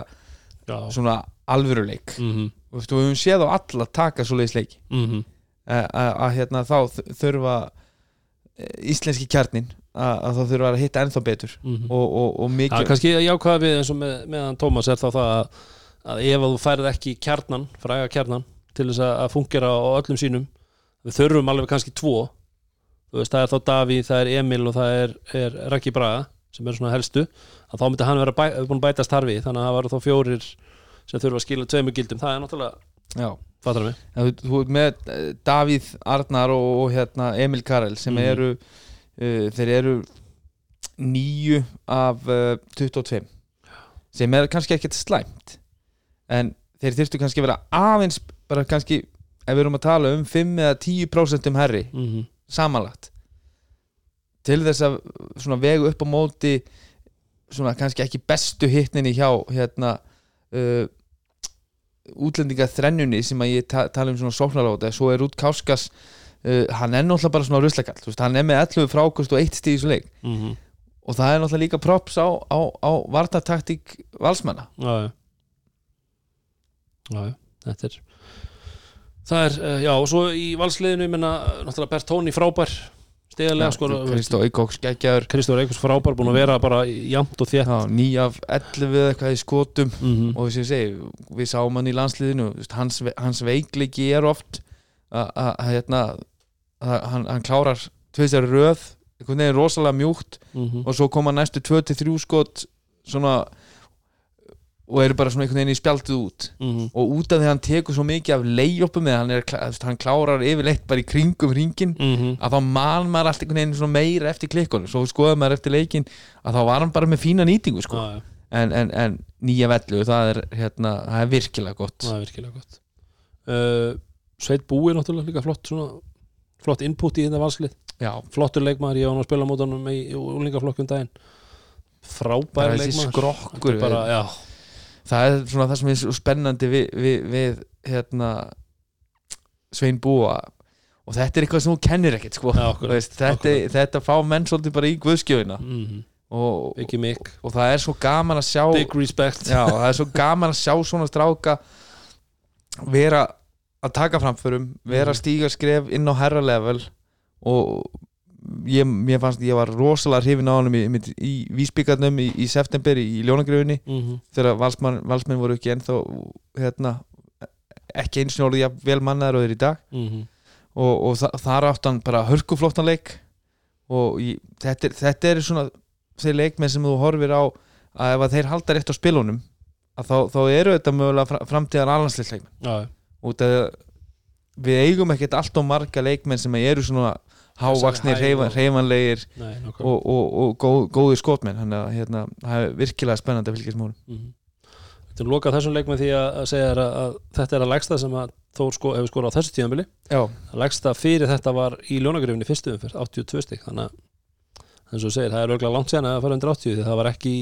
já,
svona alvöruleik. Þú veist, og við höfum séð á alla taka svoleiðis leiki.
Mhm.
Að að hérna þá þurfa eh, íslenski kjarnin að að þá þurfa að hitta ennþá betur.
Mhm.
og, og, og mikið
kannski jákvæða við eins og með, meðan Tómas er þá það að, að ef að þú færið ekki kjarnan, fræga kjarnan til þess að, að fungera á öllum sínum við þurfum alveg kannski tvo veist, það er þá Daví, það er Emil og það er, er Raki Braga sem er svona helstu, að þá myndi hann vera bæ, búin að bætast harfi, þannig að það var þá fjórir sem þurfa að skila tveimur gildum það er náttúrulega,
Já,
fattar mig
Já, þú, þú með eh, Davíð Arnar og, og hérna Emil Karel sem
Mhm.
eru uh, þeir eru nýju af uh, 22 sem er kannski ekkert slæmt en þeir þyrftu kannski að vera aðeins bara kannski ef við erum að tala um 5 eða 10% um herri
mm -hmm.
Samanlagt. Til þess að svona vegu upp á móti svona kannski ekki bestu hittninni hjá hérna uh, útlendinga þrennjunni sem að ég ta tala um svona sóknarlóta svo er út Káskas uh, hann er náttúrulega bara svona ruslakall veist, hann er með 11 frákust og 1 stíð í svo leik.
Mm
og það er náttúrulega líka props á, á, á vartataktík valsmanna.
Já, já, þetta er það er, uh, já, og svo í valsliðinu ég menna, náttúrulega Bertóni frábær stegarlega, sko
Kristó Eikóks geggjaður
Kristóður Eikos frábær, búin að vera bara jamt og þétt
Já, 9 af 11 eða eitthvað í skotum
mm -hmm.
og þess að ég segi, við sáum hann í landsliðinu hans, hans veikleiki er oft að hérna hann, hann klárar tveistar röð einhvern veginn rosalega mjúkt
Mhm.
og svo koma næstu 2-3 skot svona og eru bara svona einhvern veginn í spjaldið út.
Mhm.
og út af því að hann tekur svo mikið af leiðjópum eða hann, er, hann klárar yfirleitt bara í kringum ringin
Mhm.
að þá man maður allt einhvern veginn meira eftir klikkunum. Svo skoðum maður eftir leikin að þá var hann bara með fína nýtingu sko.
Já, já,
en, en, en nýja vellu það er, hérna, það er virkilega gott.
Það er virkilega gott. Uh, Sveit Búi náttúrulega líka flott svona, flott input í þetta valslið flottur leikmaður, ég var nú að spila mót honum í úlingaflokkun daginn. Frábær
bara það er svona það sem er spennandi við, við, við hérna Svein Búa. Og þetta er eitthvað sem þú kennir ekkert sko.
Akkurat,
veist, þetta, þetta fá menn svolítið bara í guðskjöfina
mm
og,
ekki mikk
og það er svo gaman að sjá já, það er svo gaman að sjá svona stráka vera að taka framförum vera að
Mhm.
stíga skref inn á herra level og ég, mér fannst ég var rosalega hrifin á honum í, í, í vísbyggarnum í, í september í, ljónagrifunni
mm
þegar valsmann, valsmenn voru ekki ennþá hérna, ekki eins og orðið jafn vel mannaður og þeir í dag.
-hmm.
og, og þa þar átt hann bara hörkuflottan leik. Og ég, þetta, er, þetta er svona þeir leikmenn sem þú horfir á að ef að þeir halda rétt á spilunum þá, þá eru þetta mögulega fra- framtíðar alhansleikleikmenn
já,
út að við eigum ekkert allt og marga leikmenn sem eru svona hávaksnir, hreyfa,
og-
og, og, góð, góðir skotmenn þannig að hérna, það er virkilega spennandi að fylgjast mórum
mm Þetta er lokað þessum leik með því að, segja að, að þetta er að lægsta sem að Þór sko, hefur skorað á þessu tíðanbili að lægsta fyrir þetta var í ljónagrifinni fyrstu umferð, 82 stík þannig að eins og segir, það er örgulega langt sen að fara undir 80 því það var ekki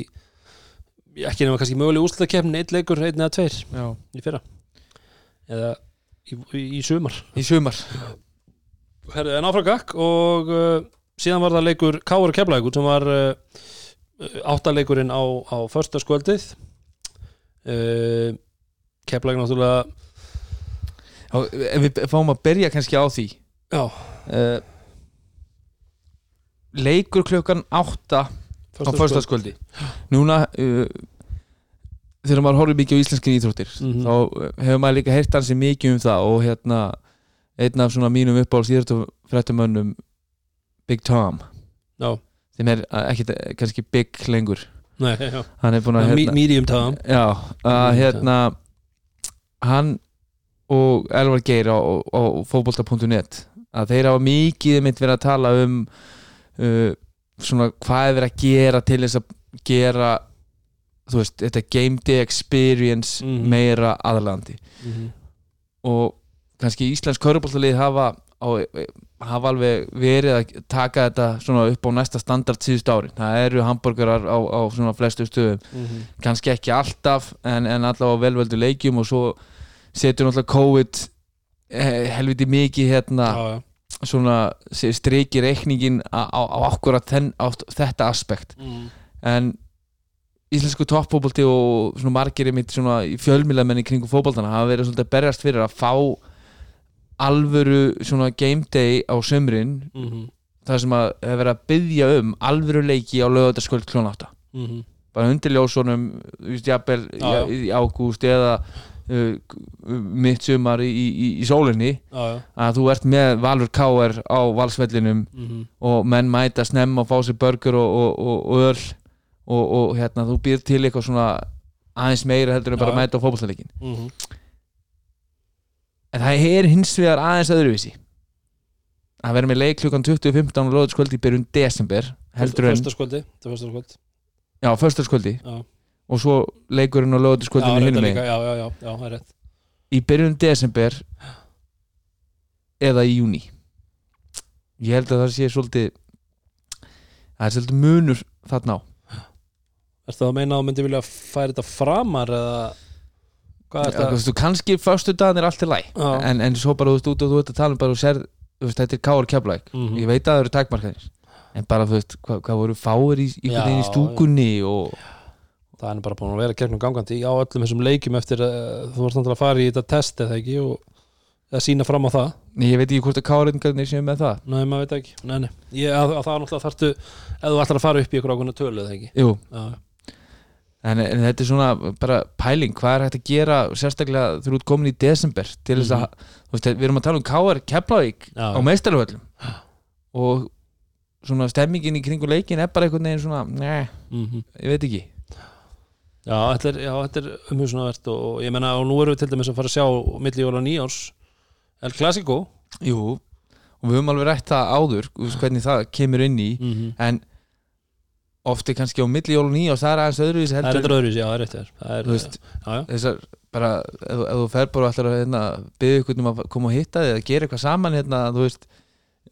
ekki nema kannski möguleg úrslutakefni eitt leikur, einn eða tveir
já.
í fyrra. Eða í, í, í sumar.
Í sumar
Herðu, en áfram gakk og uh, síðan var það leikur Káur Keflækur sem var uh, áttaleikurinn á, á förstaskvöldið uh, Keflækur náttúrulega
Já, ef við fáum að byrja kannski á því.
Já,
uh, leikur klukkan átta á förstaskvöldi núna uh, þegar maður horfir mikið á íslenskin íþróttir
Mhm.
þá uh, hefur maður líka heyrt hansi mikið um það og hérna einn af svona mínum uppáhalds íþróttafrættumönnum Big Tom.
Já,
sem er uh, ekkit uh, kannski big lengur.
Nei,
hann er búin að hérna,
Medium time
já, að hérna hann og Elvar Geir á, á fótbolta.net að þeir hafa mikið mitt verið að tala um uh, svona hvað er verið að gera til þess að gera þú veist, þetta game day experience
Mhm.
meira aðlandi
Mhm.
og kannski Íslensk körubóltalið hafa, hafa alveg verið að taka þetta svona upp á næsta standard síðust ári það eru hambúrgarar á, á svona flestu stöðum
Mhm.
kannski ekki alltaf en, en allavega á velvöldu leikjum og svo setur náttúrulega COVID eh, helviti mikið hérna
Já, já
svona striki reikningin á, á, þenn, á þetta aspekt
Mhm.
en íslensku toppfóbolti og svona margir í kringum fóboltana hafa verið svolítið berjast fyrir að fá alvöru svona game day á sömrin
Mhm.
það sem að hefur verið að byggja um alvöru leiki á lögataskvöld klón 8
Mhm.
bara undir ljósunum þú veist, jafnvel, í, ágúst eða uh, mitt sumar í, í, í sólinni
Já, já
að þú ert með Valur K.R. á valsvellinum
Mhm.
og menn mæta snemma og fá sér burger og, og, og, og öll og, og hérna, þú býr til eitthvað svona aðeins meira heldur en bara
Já.
mæta á fótballtaleikinn
Mhm.
En það er hins vegar aðeins öðruvísi. Að vera með leik klukkan 20.15 og loðutskvöldi í byrjun desember heldur en,
Föstaskvöldi er
já, föstaskvöldi og svo leikurinn og
reyndar
hinum megin.
já, já, já, já, það er rétt.
Í byrjun desember eða í júni ég held að það sé svolítið það er svolítið munur þarna á.
Ertu það að meina að þú myndi vilja færa þetta framar eða er
Ja, þú veist, kannski förstu dagarnir er allt í
Já.
en, en svo bara þú veist út og þú ert að tala um bara þú sér, þú veist, þetta er káar keflæk
Mhm.
ég veit að það eru takmarkanir en bara þú veist, hvað, hvað voru fáir í, í, í stúkunni og
Það er bara búin að vera gegnum gangandi á öllum þessum leikjum eftir að þú varst náttúrulega að fara í þetta test eða ekki og að sína fram á það.
Nei, ég veit ekki hvort að káringarnir séu með það.
Nei, maður veit ekki. Nei, nei. Ég, að, að Það er náttúrulega þarftu ef þú ætlar að fara upp í ykkur ákveðna tölu eða ekki.
Jú,
Já,
en, en þetta er svona bara pæling, hvað er hægt að gera sérstaklega þú ert komin í desember til þess að, þú veist, við erum að tala um káar keflavík
Mhm. Já.
á meistarvöllum og svona stemmingin í kringu leikin er bara einhvern veginn svona, nei,
mm
ég veit ekki
já, þetta er, er umhugsunavert og, og ég menna og nú erum við til dæmis að fara að sjá milli jóla nýjárs El Clasico
Jú, og við höfum alveg rætt það áður hvernig það kemur inn í
mm -hmm.
en ofti kannski á milli jól og nýjás það er aðeins öðruvísi
Það er
heldur
eitthvað öðruvísi, já, það er þér Það er,
Þú veist,
já, já,
þessar bara, ef, ef þú fer bara og ætlar að hérna, byggja ykkur um að koma og hitta þig eða gera eitthvað saman hérna, þú veist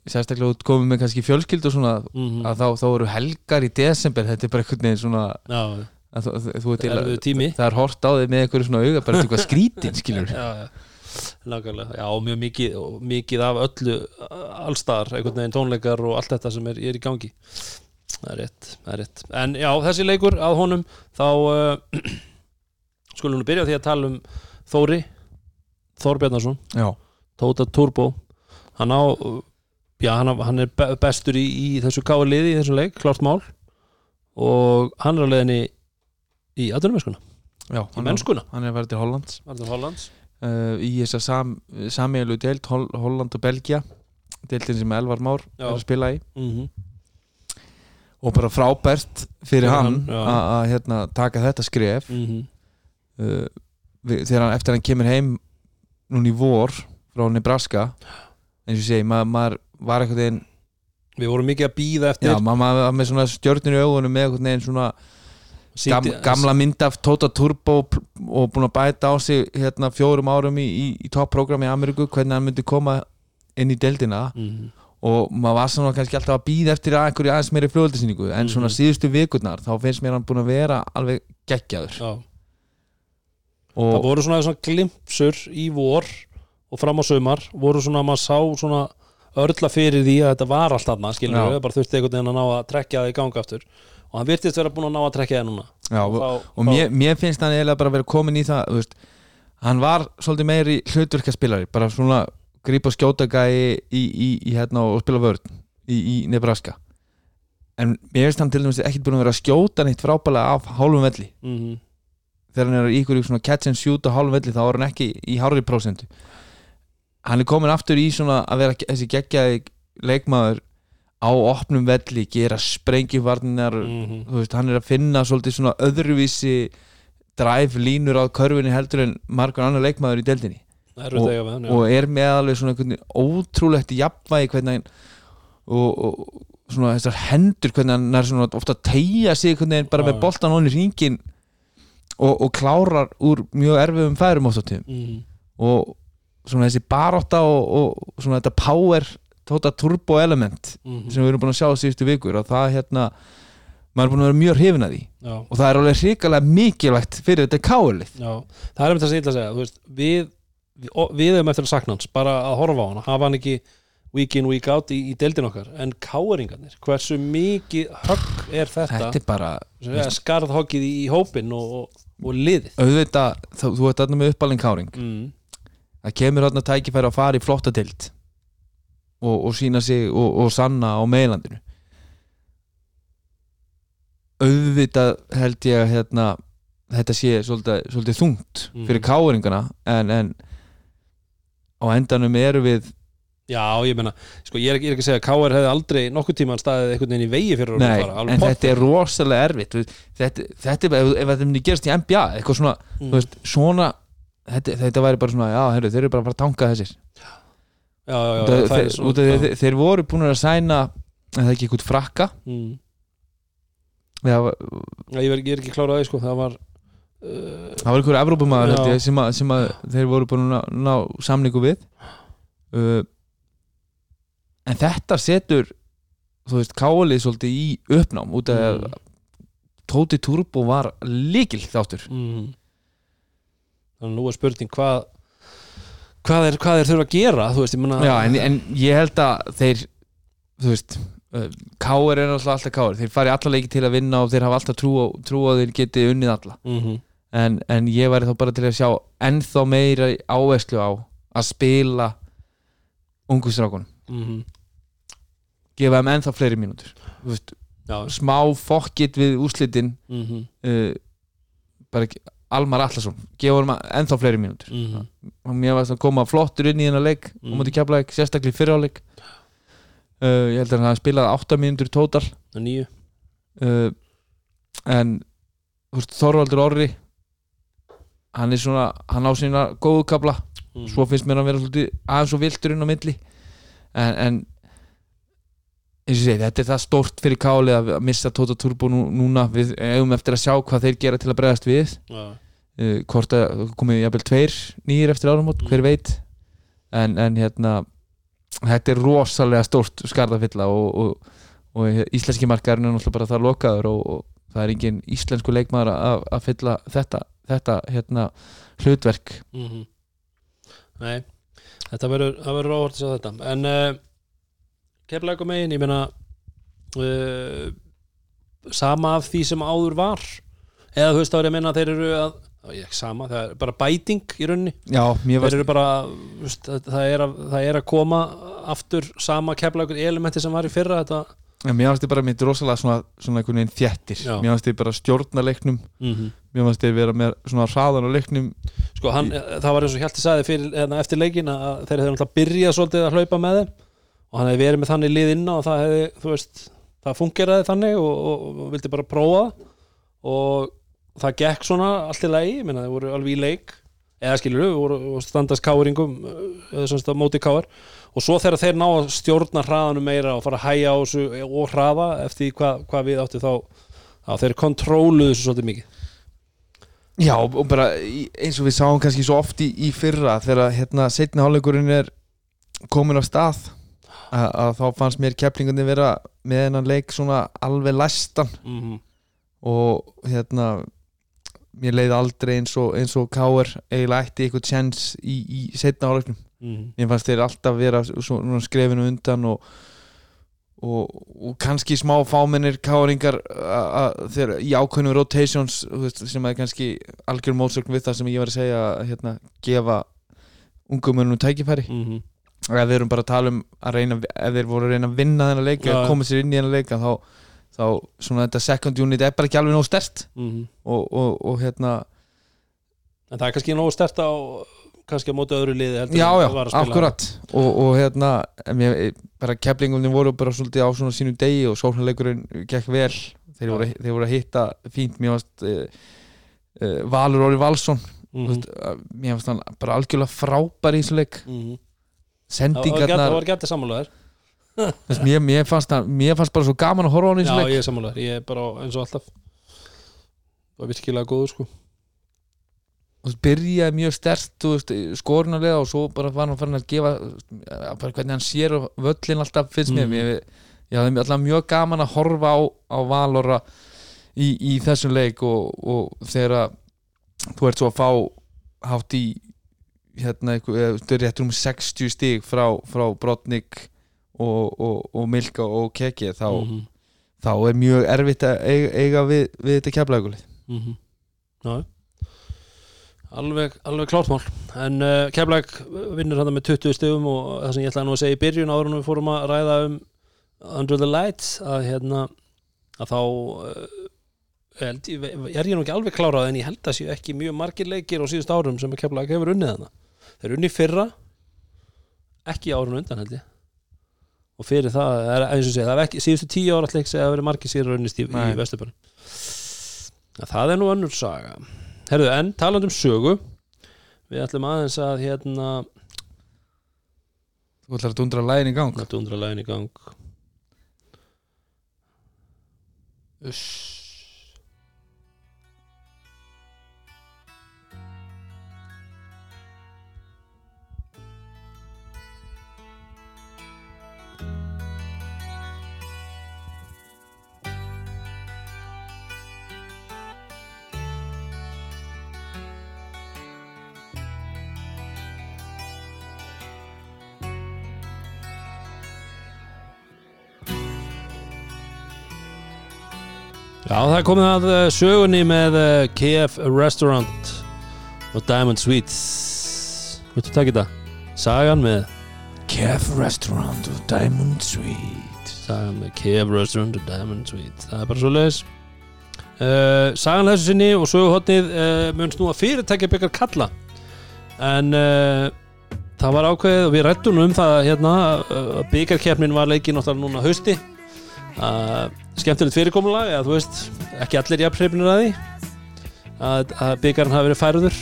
sérstaklega út komið með kannski fjölskyld og svona
mm
að þá, þá eru helgar í desember þetta er bara einhvern veginn svona
já
að þú, þú,
Erfiður tími.
það er hort á þig með einhverju svona auga bara eitthvað skrítin skilur [laughs]
já, já. Nákvæmlega, já, og mjög mikið, og mikið af öllu allstar, einhvern veginn tónleikar og allt þetta sem er, er í gangi það er rétt, það er rétt. En já, þessi leikur að honum þá uh, [clears throat] skulum við byrja á því að tala um Þóri Þór Bjarnason,
já,
Tóta Turbo. Hann á, já, hann, hann er be- bestur í, í þessu káa liði í þessum leik, klart mál. Og hann er á leiðinni í atvinnumennskuna,
já
í mennskuna.
hann er verið til Hollands.
Varður Hollands.
Uh, í þess að sam, samílu deild Hol Holland og Belgia. Deildin sem Elvar Már
Já.
er að spila í.
Mm
og bara frábært fyrir hann að að, hérna, taka þetta skref
-hmm.
uh, við, þegar hann eftir hann kemur heim núna í vor frá Nebraska eins og segi, maður, maður var einhvern veginn
Við vorum mikið að býða eftir
já, maður, var með svona stjörnir í augunum með einhvern veginn svona gam, gamla mynd af Tota Turbo og búin að bæta á sig hérna fjórum árum í, í, í toppprogrammi í Ameríku, hvernig hann myndi koma inn í deildina
Mhm.
Og maður var svona kannski alltaf að býða eftir að einhverju aðeins meiri fljóðaldasýningu en svona
Mhm.
síðustu vikurnar þá finnst mér hann búin að vera alveg geggjaður.
Já. Það
og
voru svona, svona glimpsur í vor og fram á sumar voru svona að maður sá svona örla fyrir því að þetta var allt þarna skilur við, bara þurfti einhvern veginn að ná að trekja það í ganga aftur. Og hann virtist vera búin að ná að trekja það núna.
Já, og,
þá,
og mér, mér finnst hann eiginlega bara að vera komin í það veist, hann var svolítið meiri hlutverkaspilari, bara svona grípa og skjóta gæi í, í, í hérna og spila vörn í, í Nebraska. En mér finnst hann til dæmis ekkert búin að vera að skjóta neitt frábælega af hálfum velli.
Mm
þegar hann er í ykkur svona catch and shoot á hálfum velli þá er hann ekki í hárri prósentu. Hann er komin aftur í svona að vera þessi geggjaði leikmaður á opnum velli gera sprengjuvarninar
Mhm.
þú veist, hann er að finna svolítið svona öðruvísi drive línur á körfunni heldur en margur annar leikmaður í deildinni
Við hann,
og er með alveg svona einhvern veginn ótrúlegt jafnvægi hvernig hann og, og svona þessar hendur hvernig hann er svona ofta að tegja sig einhvern veginn bara
Já,
með boltan honni í ringin og, og klárar úr mjög erfiðum færum oft á tíðum
Mhm.
og svona þessi baróta og, og svona þetta power tóta turbo element
Mhm.
sem við erum búin að sjá síðustu vikur og það hérna maður er búin að vera mjög hrifin að því
Já.
og það er alveg hrikalega mikilvægt fyrir þetta káulið
Já, það er um ætla að segja þú veist, við, við, erum eftir að sakna hans bara að horfa á hana, hafa hann ekki week in, week out í, í deildin okkar. En káeringarnir, hversu mikið högg er þetta,
þetta er bara
þetta skarðhoggið í, í hópin og, og, og liðið?
Auðvitað, þá, þú ert þarna með uppalinn káring.
Mm.
það kemur þarna tækifæri að fara í flotta dild og, og sína sig og, og sanna á meilandinu auðvitað held ég að hérna, þetta sé svolítið, svolítið þungt fyrir
Mhm.
káringana en, en á endanum eru við
Já, ég meina, sko, ég er, ekki- ég er ekki að segja að KR hefði aldrei nokkuð tíman staðið einhvern veginn í vegi fyrir
Nei,
alveg
en
pottþétt.
þetta er rosalega erfitt þetta, þetta er bara, ef, ef þetta myndi gerast í NBA eitthvað svona,
Mm.
þú veist, svona þetta, þetta væri bara svona, já, heyrðu, þeir eru bara að fara að tanka þessir
Já, já, já, það er
þeir,
svona-
út af
já.
þeir, þeir voru búin að sæna eða ekki eitthvað frakka
Mm. Já, ég, er, ekki klárað því, sko, það var
það var einhverju Evrópumæður held ég, sem, að, sem að þeir voru búin að ná, samningu við uh, en þetta setur þú veist, káalið svolítið í uppnám út af
Mm.
Tóti Turbo var líkil þáttur
mm. Þannig að nú er spurning hvað hvað er, hvað er þurfa að gera þú veist, ég meina
Já, en, en ég held að þeir þú veist uh, Káir er náttúrulega alltaf Káir þeir fari alla leiki til að vinna og þeir hafa alltaf trú á, trú að þeir geti unnið alla.
Mm
en, en ég væri þá bara til að sjá ennþá meira áverslu á að spila ungustrákunum
-hmm.
gefa þeim ennþá fleiri mínútur. Smá fokkit við úslitin
mm
uh, bara ekki Almar Allarsson, gefa þeim ennþá fleiri mínútur.
-hmm.
og mér varst að koma flottur inn í hennar leik
Mm.
og mútið kemla ekki sérstaklega fyriráleik uh, ég held að hann hafi spilað 8 mínútur tótal.
Nýju
uh, en þú veist, Þorvaldur Orri hann er svona hann á sína góðu kabla
mm.
svo finnst mér að vera aðeins og viltur inn á milli. En, en og segi, þetta er það stórt fyrir Káli að missa Tóta Turbo nú, núna. Við eigum eftir að sjá hvað þeir gera til að bregðast við.
Já,
uh, hvort að komið jafnvel tveir nýjir eftir áramót, hver veit. En, en hérna þetta er rosalega stórt skarðafilla og, og, og íslenski markaðurinn er náttúrulega bara það lokaður og, og það er engin íslensku leikmaður að, að fylla þetta, þetta hérna, hlutverk.
Mm Nei, þetta verður óvart að sjá þetta. En uh, keflaðið megin, ég meina uh, sama af því sem áður var? Eða þú veist ég að meina að þeir eru að Ég, sama, það er bara bæting í rauninni.
Já,
þeir eru bara það, það, er að, það er að koma aftur sama keflaðið elementi sem var í fyrra þetta
Já, mér fannst þið bara mitt rosalega svona, svona einhvern veginn þjættir
Já.
mér fannst þið bara stjórna leiknum.
Mm
mér fannst þið vera með svona hraðan á leiknum.
Sko hann, það var eins og Hjalti sagði fyrir, hérna, eftir leikin að þeir hefði náttúrulega byrjað svolítið að hlaupa með þeim. Og hann hefði verið með þannig lið inna og það hefði, þú veist, það fungeraði þannig og, og, og vildi bara prófa það. og það gekk svona allt í lagi, ég meina þeir voru alveg í leik. Eða skilur við, voru standast káringum eða semst að móti káar. Og svo þegar þeir ná að stjórna hraðanum meira og fara að hæja á þessu og hraða eftir hvað, hvað við átti þá að þeir kontróluðu þessu svolítið mikið.
Já, og bara eins og við sáum kannski svo oft í, í fyrra þegar hérna setni hálfleikurinn er komin á stað að, að þá fannst mér keplingunni vera með hennan leik svona alveg læstan.
Mm -hmm.
og hérna mér leiði aldrei eins og, eins og Káur eiginlega ætti eitthvað tjens í, í setna hálfleiknum
Mm
mér fannst þeir alltaf vera skrefinu undan og, og, og kannski smá fámennir þegar í ákveðnum rotations sem er kannski algjör mótsögn við það sem ég var að segja að hérna, gefa ungum mönnum tækifæri
-hmm.
og ef við erum bara að tala um að reyna ef þeir voru að reyna að vinna þennan leik
Já,
eða
já.
koma sér inn í þennan leik þá, þá svona þetta second unit er bara ekki alveg nóg stert
Mm -hmm.
og, og, og hérna
En það er kannski nógu stert á kannski á móti öðru liði
Já, já, akkurat. Og, og hérna, ég, bara keflingunni voru bara svolítið á svona sínu degi og sóknarleikurinn gekk vel. Þeir voru, þeir voru að hitta fínt. Mér varst uh, uh, Valur Óri Valsson mm
Mhm,
mér varst hann bara algjörlega frábær í þessu leik.
Það var gert- það
sendingarnar,
var gætið sammálaður
þess, mér, mér, fannst hann, mér fannst bara svo gaman að horfa á hann í
Já, ég er sammálaður, ég er bara eins og alltaf. Það var virkilega góður sko.
Og þú byrjaði mjög sterkt skorunarlega og svo bara var hann farin að gefa eh, hvernig hann sér á völlin alltaf finnst mér.
Mm.
ég hafði alltaf mjög gaman að horfa á, á Valora í, í þessum leik og, og þegar að þú ert svo að fá hátt í hérna réttur um 60 stig frá, frá Brotnik og, og, og Milka og Keki þá,
Mhm,
þá er mjög erfitt að eiga, eiga við, við þetta keflaugulið
mhm. Já. Alveg, alveg klárt mál. En uh, Keflæk vinnur hann með 20 stegum og það sem ég ætlaði nú að segja í byrjun áður en við fórum að ræða um Under the Lights að hérna að þá uh, held, ég, er ég nú ekki alveg klárað en ég held að séu ekki mjög margir leikir á síðust árum sem Keflæk hefur unnið hana þeir unni fyrra ekki árun undan held ég og fyrir það, er, eins og segja, það er ekki síðustu tíu ára allir segja að vera margir síður unnist í, í
Nei.
Vesturbjörn það er nú önnur saga. Herðu, en talandi um sögu Við ætlum aðeins að hérna
þú ætlar að dundra lægin í gang.
Nættu undra lægin í gang. Uss Já, það er komið að eh, sögunni með eh, KF Restaurant og Diamond Sweets. Viltu taka þetta? Sagan með
Kef Restaurant og Diamond Sweet
Sagan með KF Restaurant og Diamond Sweets. Það er bara svo leiðis. Uh, Sagan þessu sinni og söguhotnið uh, mun snúa fyrirtækja byggar kalla. En uh, það var ákveðið og við rættum nú um það hérna, uh, byggarkeppnin var leikið náttúrulega núna hausti uh, skemmtilegt fyrirkomulag eða þú veist, ekki allir jafnreifnir að því að, að byggarinn hafi verið færður.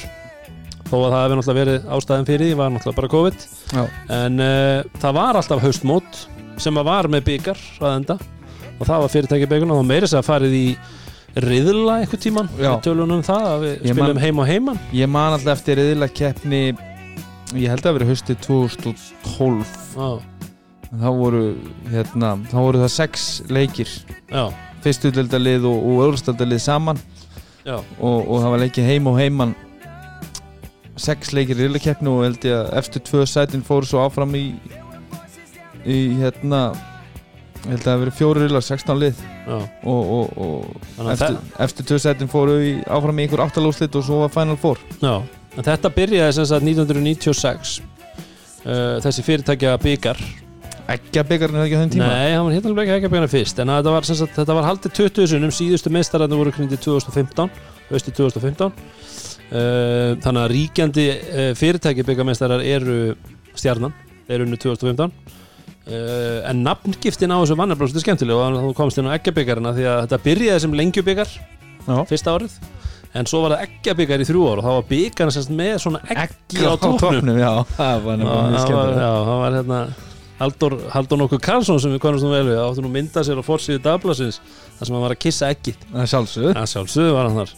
Þó að það hefði náttúrulega verið ástæðin fyrir því var náttúrulega bara COVID.
Já.
en uh, það var alltaf haustmót sem að var með byggar að enda. Og það var fyrirtæki byggarna og það meira sér að farið í riðla einhver tíman við tölum um það að við
Ég
spilum heim og heiman.
Ég man alltaf eftir eðla keppni Ég held að vera haustið 2012
já,
Þá voru, hérna, þá voru það sex leikir.
Já,
Fyrstudöldalið og, og öðrustaldalið saman. Og, og það var leikið heim og heiman. Sex leikir í eðla keppni og held ég að eftir tvö sætin fóru svo áfram í í hérna held að það hafi verið fjóri riðlar, 16 lið.
Já.
og, og, og eftir, eftir tvö sætin fóru í, áfram í einhver áttalóslit og svo var Final Four.
Já, en þetta byrjaði sem sagt 1996 uh, þessi fyrirtækja byggar
Ekki að byggjarinn er ekki á þeim tíma?
Nei, hann var hérna alveg ekki að byggja fyrst en þetta var, sagt, þetta var haldið 20 sunnum síðustu meistararnir voru kringdi 2015 höstu 2015 uh, þannig að ríkjandi uh, fyrirtæki byggameistarar eru stjarnan, eru unnu 2015 uh, en nafngiftin á þessu vannarblóð þetta er skemmtilega og þú komst inn á eggjabyggarina því að þetta byrjaði sem lengjubyggar fyrsta árið en svo var það eggjabyggar í þrjú ár og þá var byggarna með svona eggi á tóknum [laughs]
Já, það var
það já, það var hérna Haldur, Haldur nokkuð Karlsson sem við konumst nú vel við áttu nú mynda sér á forsíðu dagblasins þar sem hann var að kissa eggið.
Það er sjálfsögð
að sjálfsögðu var hann þar.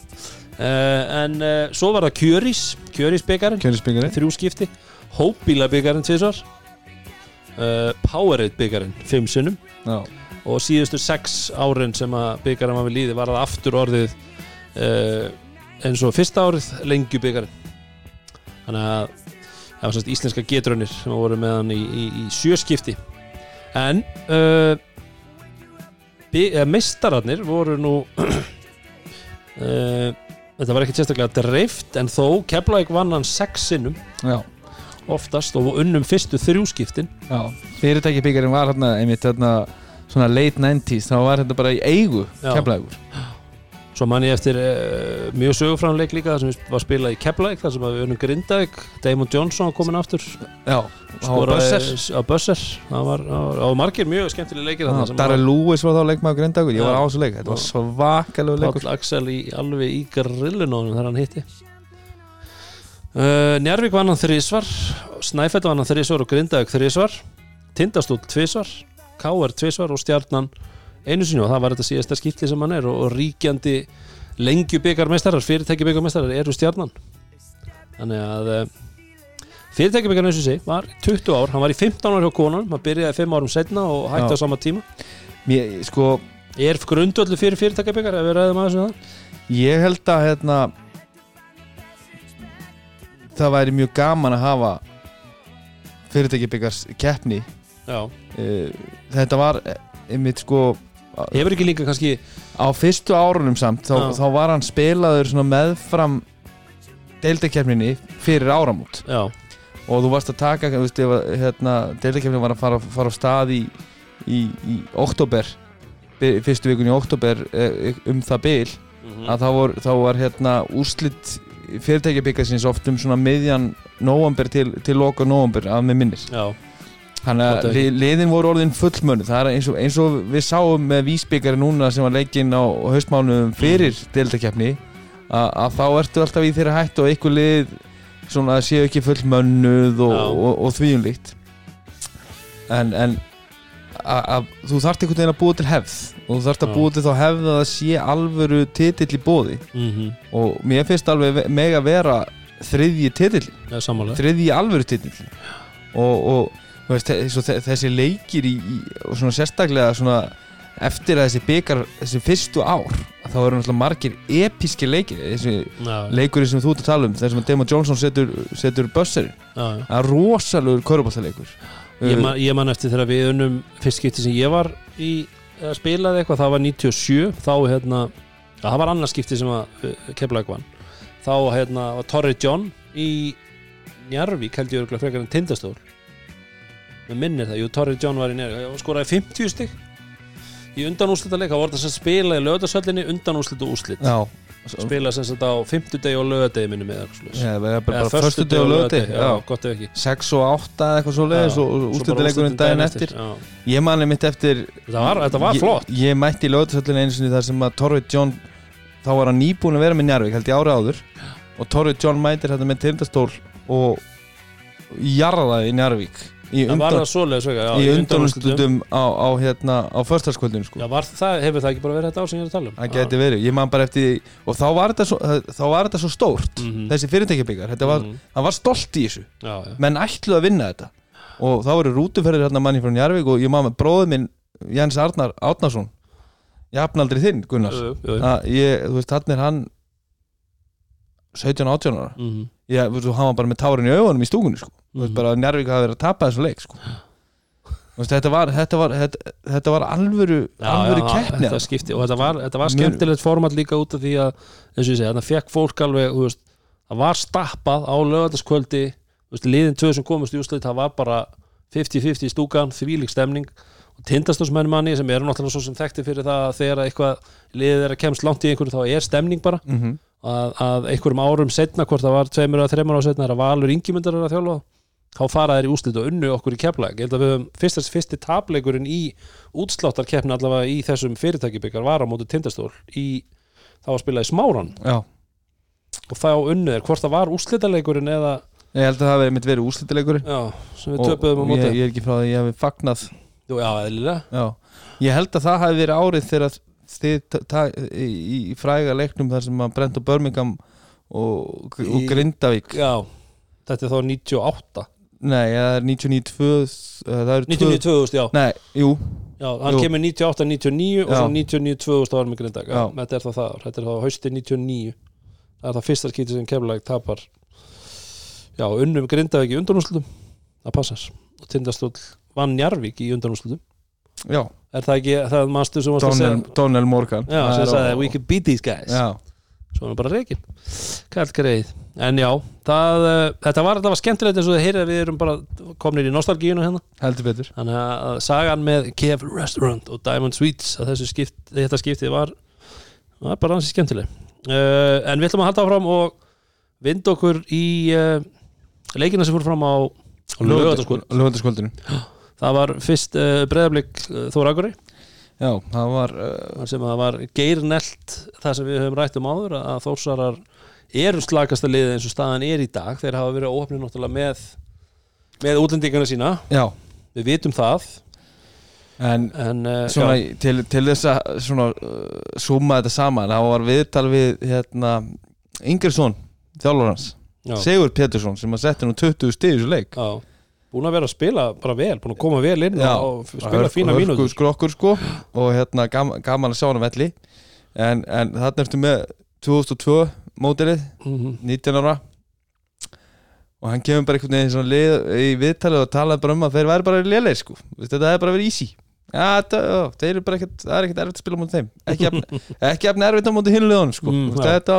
Uh, en uh, svo var það Kjörís Kjörís byggarinn,
Kjörnisbyggjarinn
þrjú skipti Hópbíla byggarinn tvisvar. Uh, Powerade byggarinn fimm sinnum.
Já,
og síðustu sex árin sem að byggarinn var við líði var það aftur orðið eins og fyrsta árið lengju byggarinn þannig að það var sérst íslenska getrunir sem voru með hann í, í, í sjöskipti. En uh, uh, mistararnir voru nú [clears throat] uh, þetta var ekki sérstaklega dreift en þó Keflæk vann hann sex sinnum.
Já,
oftast og unnum fyrstu þrjúskiptin
já. Fyrirtæki byggjarinn var hérna einmitt hérna svona late 90s þá var þetta bara í eigu
Já. Svo man ég eftir uh, mjög sögufránleik líka þar sem var spilað í Keflæk þar sem við unum Grindavík. Damon Johnson komin aftur.
Já, á Bösser.
á Bösser. Það var, það var margir mjög skemmtilega leikir sem
Darrell Lewis var þá leikmaður Grindavík Ég var á þessu leik, þetta var svakalegu leikur.
Páll Axel í, alveg í grillunónum þegar hann hitti. Uh, Njarvík vann hann þrísvar Snæfell vann hann þrísvar og Grindavík þrísvar Tindastúl tvísvar K.R. tvísvar og Stjarnan einu sinni og það var þetta síðasta skipti sem hann er og, og ríkjandi lengju byggarmeistarar, fyrirtæki byggarmeistarar eru Stjarnan þannig að uh, fyrirtæki byggarmeistarar eins og sé var 20 ár, hann var í 15 ár hjá konunum hann byrjaði 5 árum setna og hætti
Já.
á sama tíma
Mér, sko,
er grundvöldu fyrir fyrirtæki byggar ef við ræðum aðeins um það
ég held að hérna það væri mjög gaman að hafa fyrirtækjabyggars keppni
Já.
Eh, þetta var eh, einmitt sko
hefur ekki líka kannski
á fyrstu árunum samt þá, þá var hann spilaður meðfram deildakeppninni fyrir áramót.
Já,
og þú varst að taka hérna, deildakeppnin var að fara, fara á stað í, í, í oktober fyrstu vikun í oktober eh, um það bil
Mhm.
að þá var, þá var hérna úrslit fyrirtækjabyggasins oft um miðjan nóvember til, til loka nóvember að með minnir.
Já,
þannig að liðin voru orðin fullmönnu það er eins og, eins og við sáum með vísbyggari núna sem var leikinn á haustmánuðum fyrir deildakeppni að, að þá ertu alltaf í þeirra hætt og einhver lið svona séu ekki fullmönnuð og,
Já.
og, og, því um en, en að, að þú þarft einhvern veginn að búa til hefð og þú þarft að
Já.
búa til þá hefð að það sé alvöru titill í bóði
mhm,
og mér finnst alveg ve- mega vera þriðji titill. Þriðji alvöru titill. Og, og veist, þe- þe- þessi leikir í, í og svona sérstaklega svona eftir að þessi byggar þessi fyrstu ár þá eru náttúrulega margir episki leikir. Þessi
já,
leikurinn sem þú ert að tala um þar sem að Damon Johnson setur, setur
já.
það er rosalegur köruboltaleikur
Ég, man, ég man eftir þegar við unnum fyrst skipti sem ég var í að spilaði eitthvað, það var 97 þá hérna, það var annars skipti sem að uh, keflaði vann. Þá hérna var Torri John í Njarvík held ég örgulega frekar en tindastól með minnir það, jú Torri John var í Njarvík og skoraði 50 stygg í undanúslita leik, það voru þess að spila í lögðarsöllinni undanúslit og úslit
já,
spila sem sagt á 50 degi og eitthvað
það er bara,
Eða
bara förstu
föstudegi
dag og lögði
já, gott ef ekki.
6 og 8 eða eitthvað svo leiðis og
úrslitin
daginn eftir.
já.
ég mani mitt eftir
þetta var, þetta var
ég,
flott.
ég mætti í lögðarsöllinu einu sinni þar sem að Torveit John þá var hann nýbúin að vera með Njarvík held ég ára áður. Og Torveit John mætir þetta með tindastól og jarðaði Njarvík í,
það var
undan,
það svoleiðis vega, já,
í
undanúrslitum.
undanúrslutum á, á, hérna, á förstarskvöldinu sko.
Það, hefur það ekki bara verið þetta ár sem ég er að tala um
það geti verið, ég man bara eftir og þá var þetta svo, þá var þetta svo stórt
Mhm.
þessi fyrirtækjabyggar, þetta var,
Mhm.
það var stolt í þessu
Já, já,
menn ætluðu að vinna þetta og þá voru rútuferðir hérna manni frá Njarvík og ég maður með bróður minn Jens Arnar Átnarsson jafnaldri þinn Gunnar
Jú, jú, jú.
að ég, þú veist, hann er hann 17-18 ára
Mhm.
ég, þú veist, hann var bara með tárin í augunum í stúkunni sko. Veist,
Mhm.
bara að Njarvík hafi verið að tapa þessu leik sko. Veist, þetta var þetta var, þetta, þetta var alvöru
Já,
alvöru
já,
keppni
þetta skipti og þetta var, þetta var skemmtilegt format líka út af því að eins og ég segi, þetta fekk fólk alveg veist, það var stappað á lögataskvöldi liðin tvö sem komast í úrslit það var bara 50-50 í stúkan þvílík stemning tindastósmenn manni sem eru náttúrulega svo sem þekkti fyrir það að þegar eitthvað liðið er að kemst langt í einhverju þá er stemning bara
mm -hmm.
að, að einhverjum árum setna hvort það var tveimur eða þreimur ára setna er að Valur Ingimundar er að þjálfa þá fara þeir í úslit og unnu okkur í keflag ég held að við höfum fyrst, fyrsti tapleikurinn í útsláttarkeppni allavega í þessum fyrirtækibyggar var á móti tindastól í, var að spila í smáran
já.
Og þá unnu þeir. Hvort það var úrslitaleikurinn eða
ég held að það hefði mitt verið úrslitileikurinn
já, sem við töpuðum á móti.
ég, ég er ekki frá því að ég hefði fagnað.
Jú, já,
Já, ég held að það hafi verið árið þegar þið í, í fræga leiknum þar sem að Brent og Birmingham og, og Grindavík.
Já, þetta er þá 98
Nei, það er 99 það eru
99 2000, já,
Nei, jú,
já hann
Jú.
kemur 98 99 og svo 99 2000 ára með grindag
Já.
þetta er það, ár. þetta er þá hausti 99 það er það fyrsta skýti sem kemurlega tapar já, unnum grindag í undanúslutum það passar. Og tindastóll vann Njarvík í undanúslutum
já.
Er það ekki, það er maður sem varst að segja?
Donnell Morgan.
Já,
Það
sem sagði
á-
we can beat these guys.
Já,
svo er hann bara reikin kallt greið en já, það, uh, þetta var alltaf skemmtilegt eins og þið heyrið að við erum bara komnir í nostalgíuna hérna.
Heldur betur.
Þannig að sagan með Kev Restaurant og Diamond Sweets að þessu skipt, þetta skiptið var það er bara ansið skemmtileg. Uh, en við ætlum að halda áfram og vind okkur í uh, leikina sem fór fram á lögataskvöld
Lögataskvöldinu
það var fyrst breðablik uh, Þór Akuri
Já, það var uh,
sem að það var geirnelt það sem við höfum rætt um áður að Þórsarar eru slakasta liðið eins og staðan er í dag. Þeir hafa verið óöfnið náttúrulega með með útlendingarna sína.
Já,
við vitum það.
En
en uh,
svona, til, til þess að svona, uh, suma þetta saman þá var viðtal við hérna, Ingersson, þjálfur hans. Sigur Pétursson sem að setja nú 20 stig í þessu leik.
Já, búin að vera að spila bara vel, búin að koma vel inn
Já,
og spila fína mínútur.
skrokkur sko. Og hérna gam, gaman að sjá hann að velli. En, en þarna ertu með 2002 mótilið,
Mhm.
19 ára. Og hann kemur bara einhvern veginn lið, í viðtalið og talaði bara um að þeir væri bara lélegir sko, þetta hefði bara verið easy. Já, það er ekkert erfitt að spila móti þeim. Ekki efn, [laughs] ekki efn erfitt á móti hinliðunum sko.
Mm,
mm, þetta,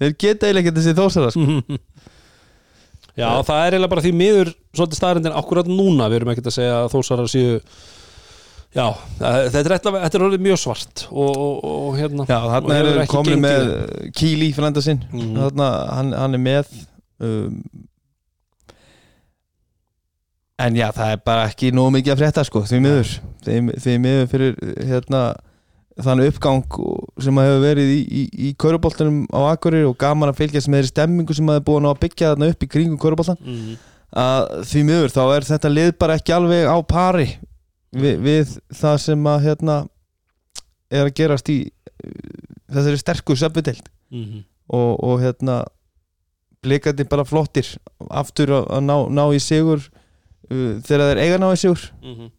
þeir geta eiginlega ekkert þessi þósara sko. [laughs]
Já, það er eiginlega bara því miður svolítið staðarindin akkurat núna við erum ekkert að segja að þósarar séu Já, það- þetta er, eitthvað, þetta er orðið mjög svart og, og, og hérna
Já, þarna er komin með Kíli frænda sinn.
Mhm.
þarna, hann, hann er með um, en já, það er bara ekki nógu mikið að frétta sko, því miður. Því, því miður fyrir hérna þann uppgang sem að hefur verið í, í, í kauruboltanum á Akureyri og gaman að fylgjast með þeirri stemmingu sem að er búin að byggja þarna upp í kringum kauruboltan
Mhm.
að því miður þá er þetta lið bara ekki alveg á pari við, við það sem að hérna er að gerast í þessari sterku söpudeld
Mhm.
og, og hérna blikandi bara flottir aftur að, ná, ná í sigur uh, þegar þeir eiga ná í sigur
Mhm.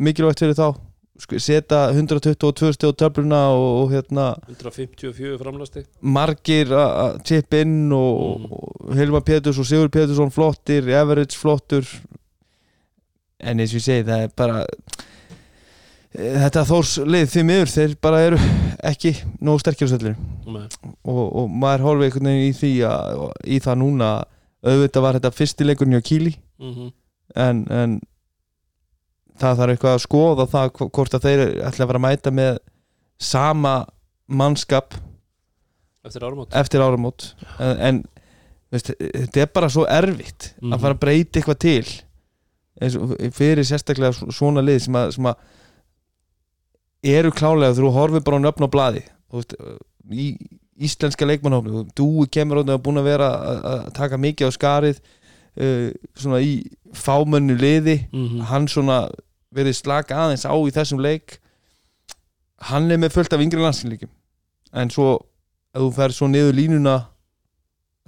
mikilvægt fyrir þá setja 122 stjórn töfluna og, hérna
154 framlasti
margir að chip inn og,
Mm.
og Hilma Péturs og Sigur Pétursson flottir, Everett flottur. En eins og ég segi það er bara eh, þetta þórs lið því miður þeir bara eru ekki nógu sterkir á söllir og, og maður horfið einhvern veginn í því að, í það núna auðvitað var þetta fyrsti leikurinn hjá Kíli
Mhm.
en, en það þarf eitthvað að skoða það hv- hvort að þeir ætla að fara að mæta með sama mannskap
Eftir áramót.
eftir áramót. En, en veist, þetta er bara svo erfitt
Mhm.
að fara að breyta eitthvað til. Og fyrir sérstaklega svo- svona lið sem að, sem að eru klálega þú horfir bara á nöfn á Þú veist, í íslenska leikmannhófni Dúi kemur áttu að búin að vera að, taka mikið á skarið uh, svona í fámönnu liði.
Mhm.
hann svona verið slaka aðeins á í þessum leik hann er með fullt af yngri landslíkjum en svo ef þú fer svo niður línuna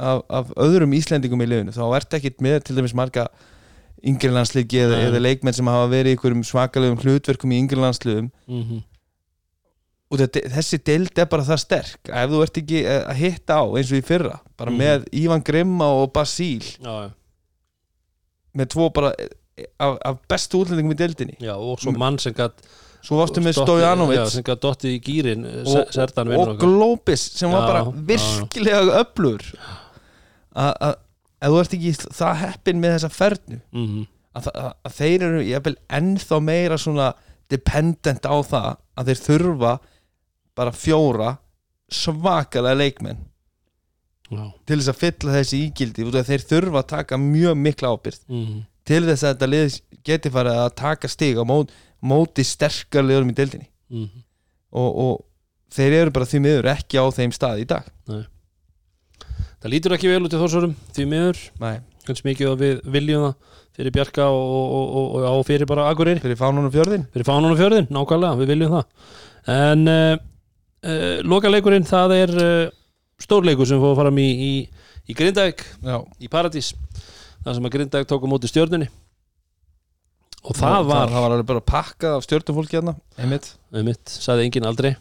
af, af öðrum Íslendingum í liðinu þá ert ekkit með til dæmis marga yngri landslíki eða, eða leikmenn sem hafa verið í einhverjum svakalegum hlutverkum í yngri landsliðum
Mhm.
og þetta, þessi deild er bara það sterk ef þú ert ekki eh, að hitta á eins og í fyrra bara
Mhm.
með Ívan Grimma og Basíl
Já, já.
með tvo bara eh, af, af bestu útlendingum í deildinni
já, og svo mann sem gætt
svo varstu með Stojanovic
sem gætt dottið í gýrin
og,
Sertan
og
vinnur okkar
Globis sem var
Já,
bara
já.
virkilega öflur að þú ert ekki það heppin með þessa fernu
Mhm.
að, að, að þeir eru jafnvel ennþá meira svona dependent á það að þeir þurfa bara fjóra svakalega leikmenn
Já.
til þess að fylla þessi ígildi þeir þurfa að taka mjög mikla ábyrð
Mhm.
Til þess að þetta lið geti farið að taka stig á móti, móti sterkar liðurum í deildinni.
Mhm.
og, og þeir eru bara því miður ekki á þeim stað í dag.
Það lítur ekki vel út í þórsurum því miður,
Nei.
kannski mikið að við viljum það fyrir Bjarka og, og, og, og, og fyrir bara Akureyri,
fyrir fánunum fjörðin
fyrir fánun og fjörðin nákvæmlega, við viljum það. En uh, uh, lokaleikurinn það er uh, stórleikur sem fóðu fram í, í, í Grindavík
Já.
í Paradís, það sem að Grindavík tók á móti stjörnunni. Og það var
það var alveg bara pakkað af stjórnufólki hérna. Einmitt.
Með mitt, sagði enginn aldrei.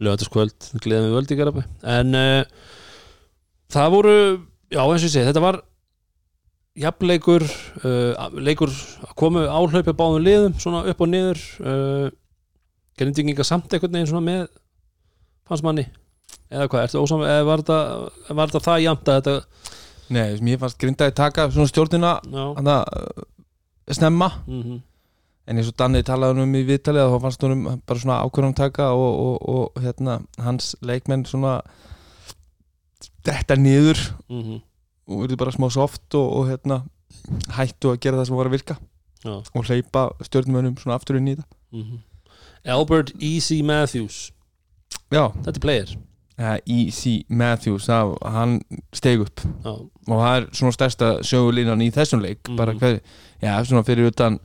Lögataskvöld, gleðum við völd í Garabæ en uh, það voru já eins og ég segi, þetta var jafnleikur uh, leikur komu áhlaupi báðum liðum svona upp og niður. Uh, grindinginga samt einhvern veginn svona með fannst manni. Eða hvað, ertu ósam eða var þetta það jæmt að þetta
Nei, mér fannst grindaði taka svona stjórnina hana, uh, snemma.
Mm
en eins og Danni talaði um í viðtalið þá fannst honum bara svona ákvörðum taka og, og, og hérna, hans leikmenn svona detta niður
mm
og verður bara smá soft og, og hérna, hættu að gera það sem var að virka.
Já.
og hleypa stjórnumönum svona aftur inn í það.
Mhm. Albert Easy Matthews.
Já,
Þetta er player
ja, E.C. Matthews það, hann steg upp
Já,
og það er svona stærsta sögulínan í þessum leik
Mhm.
bara hver, já, svona fyrir utan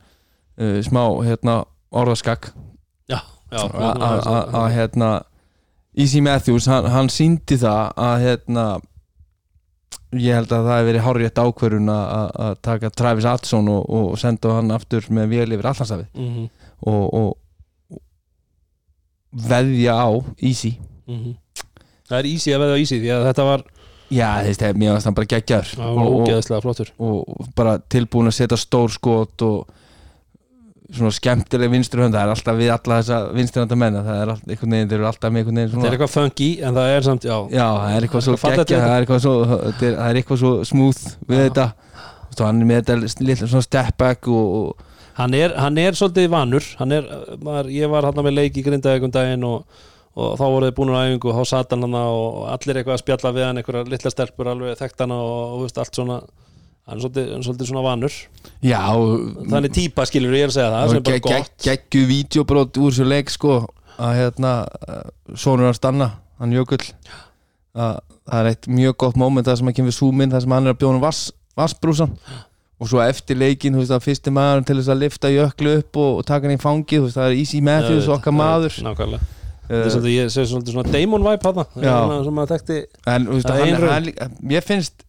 uh, smá hérna orðaskak
já, já
að- hérna Easy Matthews, hann, hann síndi það að hérna ég held að það hef verið hárrétt ákvörun að- taka Travis Atson og, og senda hann aftur með vél yfir allansafið
Mhm,
og, og, og veðja á Easy
mhm. Það er easy að veða easy því að þetta var
já, þeist, mér varst hann bara
það var ógeðslega flottur.
og bara tilbúin að setja stór skot og svona skemmtileg vinstri hönd. Það er alltaf við alla þessa vinstri hönda menna það er alltaf, einhvern veginn, þeir eru alltaf með einhvern veginn
Þetta er eitthvað funky en það er samt, já.
Já, það er eitthvað svo geggja það er eitthvað svo, þetta er, það er eitthvað svo smooth við
Já.
þetta. Veist, hann er með þetta lilla svona step back og, og
hann er, hann er svolítið vanur. Hann er, maður, ég var hann með leik í grindaðegum daginn og, og þá voruð þið búin á æfingu og þá sat hann og allir eitthvað að spjalla við hann einhverja litla stelpur alveg þekkt hann og, veist, allt svona hann er svolítið, svona vanur.
Já,
þannig típa skilur ég að segja það sem er bara gott.
geggju vídeobrót úr þessu leik sko að hérna uh, sonur hans Danna, hann Jökull. Að það er eitt mjög gott moment það sem að kemur zoom-in, það sem hann er að bjóna vass, vassbrúsan og svo eftir leikin, þú veist, að fyrsti maður til þess að lifta jöklu upp og, og taka hann í fangið, þú veist, það er Easy Matthews okkar maður.
Nákvæmlega er
uh,
svolítið, ég segi svona Damon vibe hann
Já.
sem maður þekkti.
En veist, hann, hann, líka- mér finnst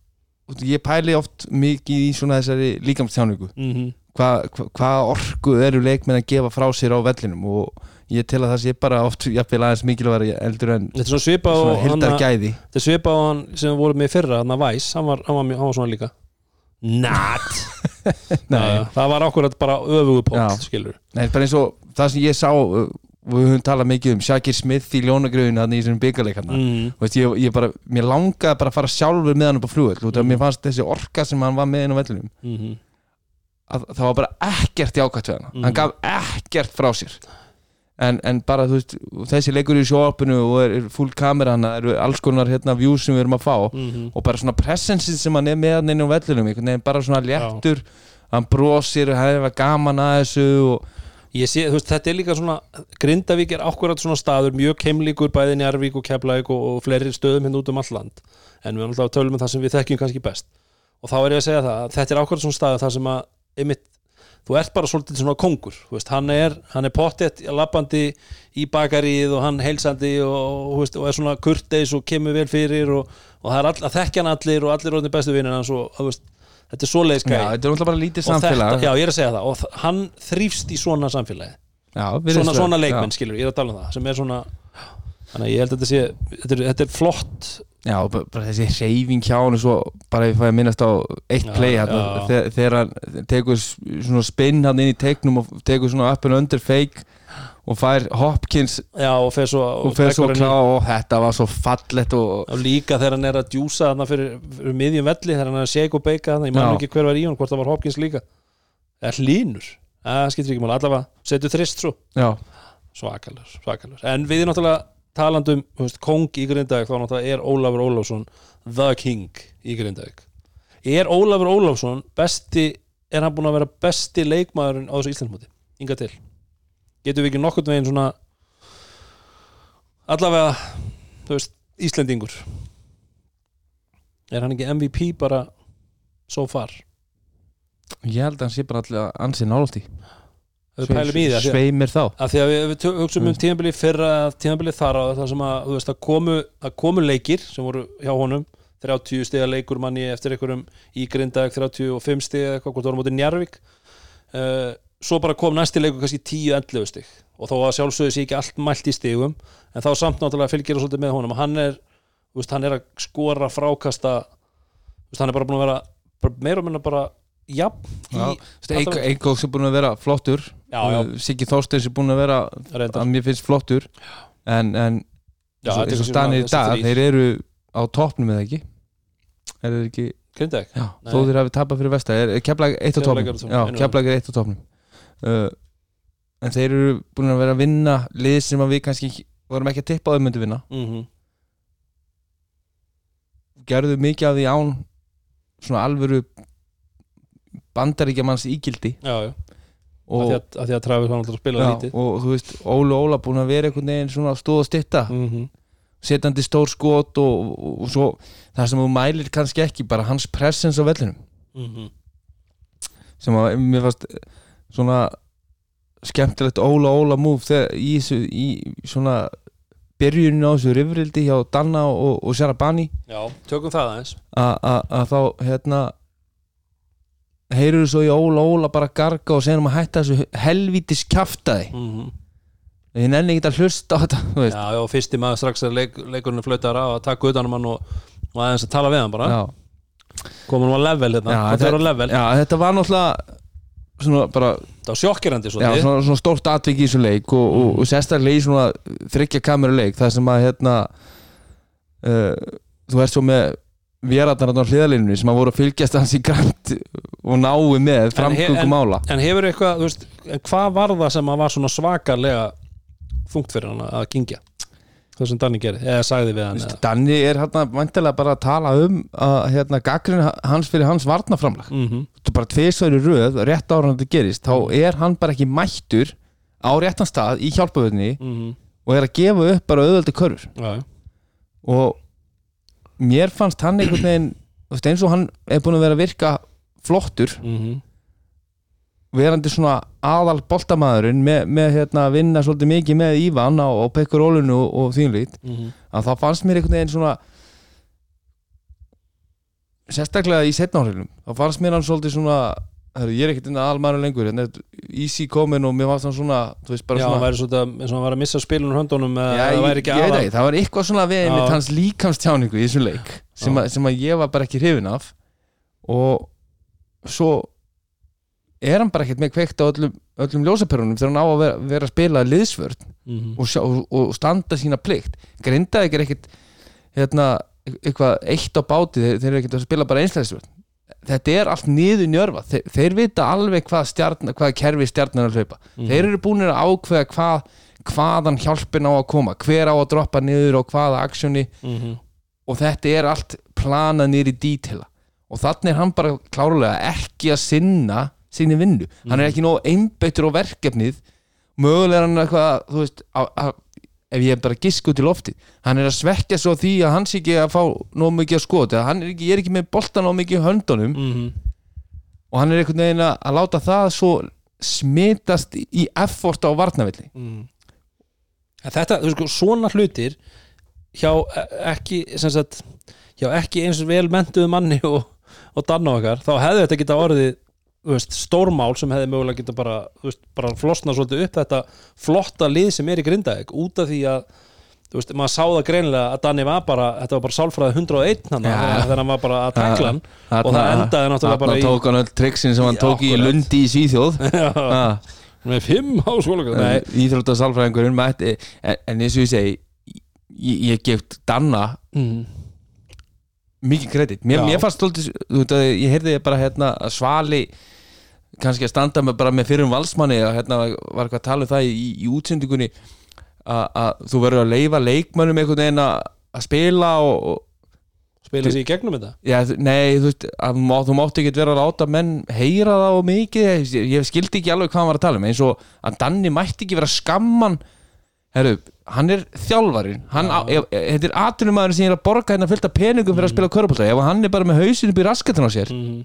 ég pæli oft mikið í svona þessari líkamstjáningu.
Mm
hvað hva, hva orku eru leikmenn að gefa frá sér á vellinum? Og ég tel að það sé bara oft jafnvel aðeins mikilvægari eldur en
þetta er svipa á hann þetta er svipa á hann sem voru með í fyrra hann að Væs, hann var, hann var, hann var svona líka. Not [laughs]
Nei,
það var okkur bara öfugu póll skilur
Nei, bara eins og það sem ég sá uh, við höfum talað mikið um Shakir Smith í ljónagröðinu þannig í þessum byggarleikarna
mm.
Ég, ég bara, mér langaði bara að fara sjálfur með hann upp á af að
Mhm.
mér fannst þessi orka sem hann var með inn á vellinum
Mm
að það var bara ekkert jákvæmt við hann
Mhm.
hann gaf ekkert frá sér en, en bara veist þessi leikur í sjóapinu og er, er full kamera hann eru alls konar hérna views sem við erum að fá
-hmm.
og bara svona presensin sem hann er með hann inn á veginn bara svona léttur hann brosir, hann hefur gaman að þessu og
sé, veist, þetta er líka svona Grindavík er akkurat svona staður mjög keimlíkur bæði Njarvík og Keflavík og, og fleiri stöðum hérna út um all land. En við erum alltaf að tölum um það sem við þekkjum kannski best. Og þá er ég að segja það að þetta er akkurat svona staður þar sem að einmitt, þú ert bara svolítið svona kongur veist, hann er, er pottet lappandi í bakarið og hann heilsandi og, veist, og er svona kurteis og kemur vel fyrir og, og það er all, að þekkja hann allir og allir rótni bestu vinnir hans og þú veist, þetta er svoleiðis
já,
gæi.
þetta er náttúrulega bara lítið samfélag.
Já, ég er að segja það. Og hann þrýfst í svona samfélagi.
Já,
svona, svona leikmenn,
já.
skilur, ég er að tala um það sem er svona þannig að ég held að þetta sé þetta er, þetta er flott
Já, bara, bara þessi reyfing hjá hann svo bara ef ég fæði að minnast á eitt play þegar, hann tekur svona spinn hann inn í teiknum og tekur svona up and under fake og fær Hopkins
já, og fer svo,
og fer svo klá og þetta var svo fallett og
og líka þegar hann er að djúsa þarna fyrir, fyrir miðjum velli, þegar hann er að shake og beika þarna, ég man ekki hver var í hann, hvort það var Hopkins líka. Eða hlínur, það skiptir ekki mál allavega, setur þrist svo svakalur, svakalur en við náttúrulega talandum, veist, kong í Grindavík þá náttúrulega er Ólafur Ólafsson the king í Grindavík. Er Ólafur Ólafsson besti er hann búin að vera besti leikmaðurinn á þessu Íslandsmóti, ynga til getum við ekki nokkurn veginn svona allavega þú veist, Íslendingur. Er hann ekki MVP bara so far?
Ég held að hann sé bara allir ansið nált í sveimir þá.
að því að við, við hugsaum um tímabili fyrra tímabili þar á það sem að, veist, að komu, að komu leikir sem voru hjá honum 30 stiga leikur manni eftir einhverjum í Grindag 35 stiga eitthvað hvort voru mútið Njarvík uh, svo bara kom næsti leikur kannski 10-11 stig. Og þó að sjálfsögðu sé ekki allt mælt í stigum en þá samt náttúrulega fylgir það svolítið með honum. Og hann er, veist, hann er að skora frákasta veist, hann er bara búin að vera meira og minna bara jafn í
Eikóks er búin að vera flottur.
Já, já.
Uh, Siggi Þorsteins er búin að vera að mér finnst flottur. En, en
Já, er
eins og stanir í dag þeir eru á toppnum eða ekki? Er þeir ekki Já, þó þeir hafi tapað fyrir vesta. Er, er Keflag eitt á
Keflavík
uh, en þeir eru búin að vera að vinna lið sem að við kannski vorum ekki að tippa að þau myndu vinna.
Mm
gerðu mikið af því án svona alvöru bandaríkjamanns ígildi.
Já, já,
og,
því að, að, því að Travis var náttúrulega að spila
já,
lítið.
og þú veist, Óla Óla búin að vera einhvern veginn svona stóð og stytta.
Mm
setjandi stór skot og, og, og svo það sem þú mælir kannski ekki bara hans presence á vellinum.
-hmm.
sem að mér fannst svona skemmtilegt Óla Óla move þegar í, í svona byrjunin á þessu rifrildi hjá Danna og, og Sharabani
já, tökum það aðeins.
Að þá hérna heyrður svo í Óla Óla bara garga og segja um að hætta þessu helvítis kjaftaði
mm
ég nenni ekki að hlusta á þetta þú veist.
já, já, fyrsti maður strax að leik, leikurinn flautar á að taka utanum hann og, og aðeins að tala við hann bara.
Já,
komum hann á level hérna,
Já, já, þetta var náttúrulega svona bara
það var sjokkirandi svo
já, svona, svona stórt atvik í þessu leik og, og, og sérstaklega í svona þryggja kameru leik það sem að hérna uh, þú ert svo með vélarnar á hliðalínunni sem að voru að fylgjast hans í grænt og nái með framgöngum
en-
mála.
en hefur eitthvað, þú veist, en hvað var það sem að var svona svakalega þungt fyrir hann að gingja það sem Danni gerði, eða sagði við hann.
Danni er hérna vantilega bara að tala um að hérna gaggrinn hans fyrir hans varnaframlag
mm -hmm.
þú bara tvisværi röð rétt ára hann þetta gerist þá er hann bara ekki mættur á réttan stað í hjálpavöðinni
Mm
og er að gefa upp bara auðvöldi körfur
já.
og mér fannst hann einhvern veginn eins og hann er búin að vera að virka flottur,
Mm
verandi svona aðal boltamaðurinn með, með hérna, að vinna svolítið mikið með Ívan á, á pekkurólinu og, og þínlít,
Mhm.
að þá fannst mér einhvern veginn svona sérstaklega í setnáhreilum þá fannst mér hann svolítið svona herru, ég er ekkert inn að almaður lengur hérna easy komin og mér fannst hann svona veist
já, hann
svona
væri svona eins og hann væri að missa spilunum höndunum eða það væri ekki aðal.
ekki, það var eitthvað svona við einmitt hans líkamstjáningu í þessum leik sem, að, sem að ég var bara ekki hrifin af og svo er hann bara ekkert með kveikt á öllum, öllum ljósaperunum þegar hann á að vera, vera að spila liðsvörn
Mhm.
og, sjá, og, og standa sína plikt grindaði ekki ekkert hérna, eitthvað eitt á báti þeir, þeir eru ekkert að spila bara einslæðisvörn þetta er allt niður njörfa þeir, þeir vita alveg hvað, stjarn, hvað kerfi stjarnan er að hlaupa
Mhm.
þeir eru búinir að ákveða hvað, hvaðan hjálpin á að koma hver á að droppa niður og hvaða aksjóni
Mhm.
og þetta er allt planað í dítila og þannig er hann bara klárulega ekki að sinna sinni vinnu, hann er ekki nóg einbeittur á verkefnið. Mögulega er hann eitthvað, þú veist að, að, ef ég er bara gisk út í lofti hann er að svekja svo því að hann sé ekki að fá nóg mikið að skot, eða hann er ekki, ég er ekki með boltan nóg mikið í höndunum.
Mhm.
og hann er einhvern veginn að, að láta það svo smitast í effort á varnavilli
Mhm. En þetta, þú veist, sko, svona hlutir hjá e- ekki sem sagt, hjá ekki eins og vel mentuðu manni og, og danna okkar, þá hefði þetta geta orðið veist, stórmál sem hefði mögulega geta bara, veist, bara flosna svolítið upp þetta flotta lið sem er í Grindavík út af því að þú veist, maður sá það greinilega að Danni var bara þetta var bara sálfræði 101 hann
Ja.
þegar hann var bara að tekla hann. Og
Þarna-
það endaði náttúrulega bara í
tók hann öll triksin sem hann tók í. Lundi í Svíþjóð. [laughs]
Með fimm háskóla Nei,
Íþróttasalfræðingurinn mætti en, en eins og ég segi ég, ég geft Danna
mm,
mikið kredit. Mér, mér fannst stoltið, þú veit að ég heyrði bara hérna Svali kannski að standa með bara með fyrrum valsmanni og hérna var eitthvað að tala um það í, í útsendingunni að- að þú verður að leifa leikmönnum einhvern veginn að að spila og, og
spila sér í gegnum þetta?
Já, nei, þú veist, að, þú má- þú mátti ekki vera að láta menn heyra það og mikið. Ég, ég skildi ekki alveg hvað hann var að tala um eins og að Danni mætti ekki vera skamman. Herru, hann er þjálfarinn. Hann, á, ef, þetta er atunumæður sem er að borga hérna fylgta peningum fyrir að spila körpulta ef hann er bara með hausinu upp í raskatan á sér
mm,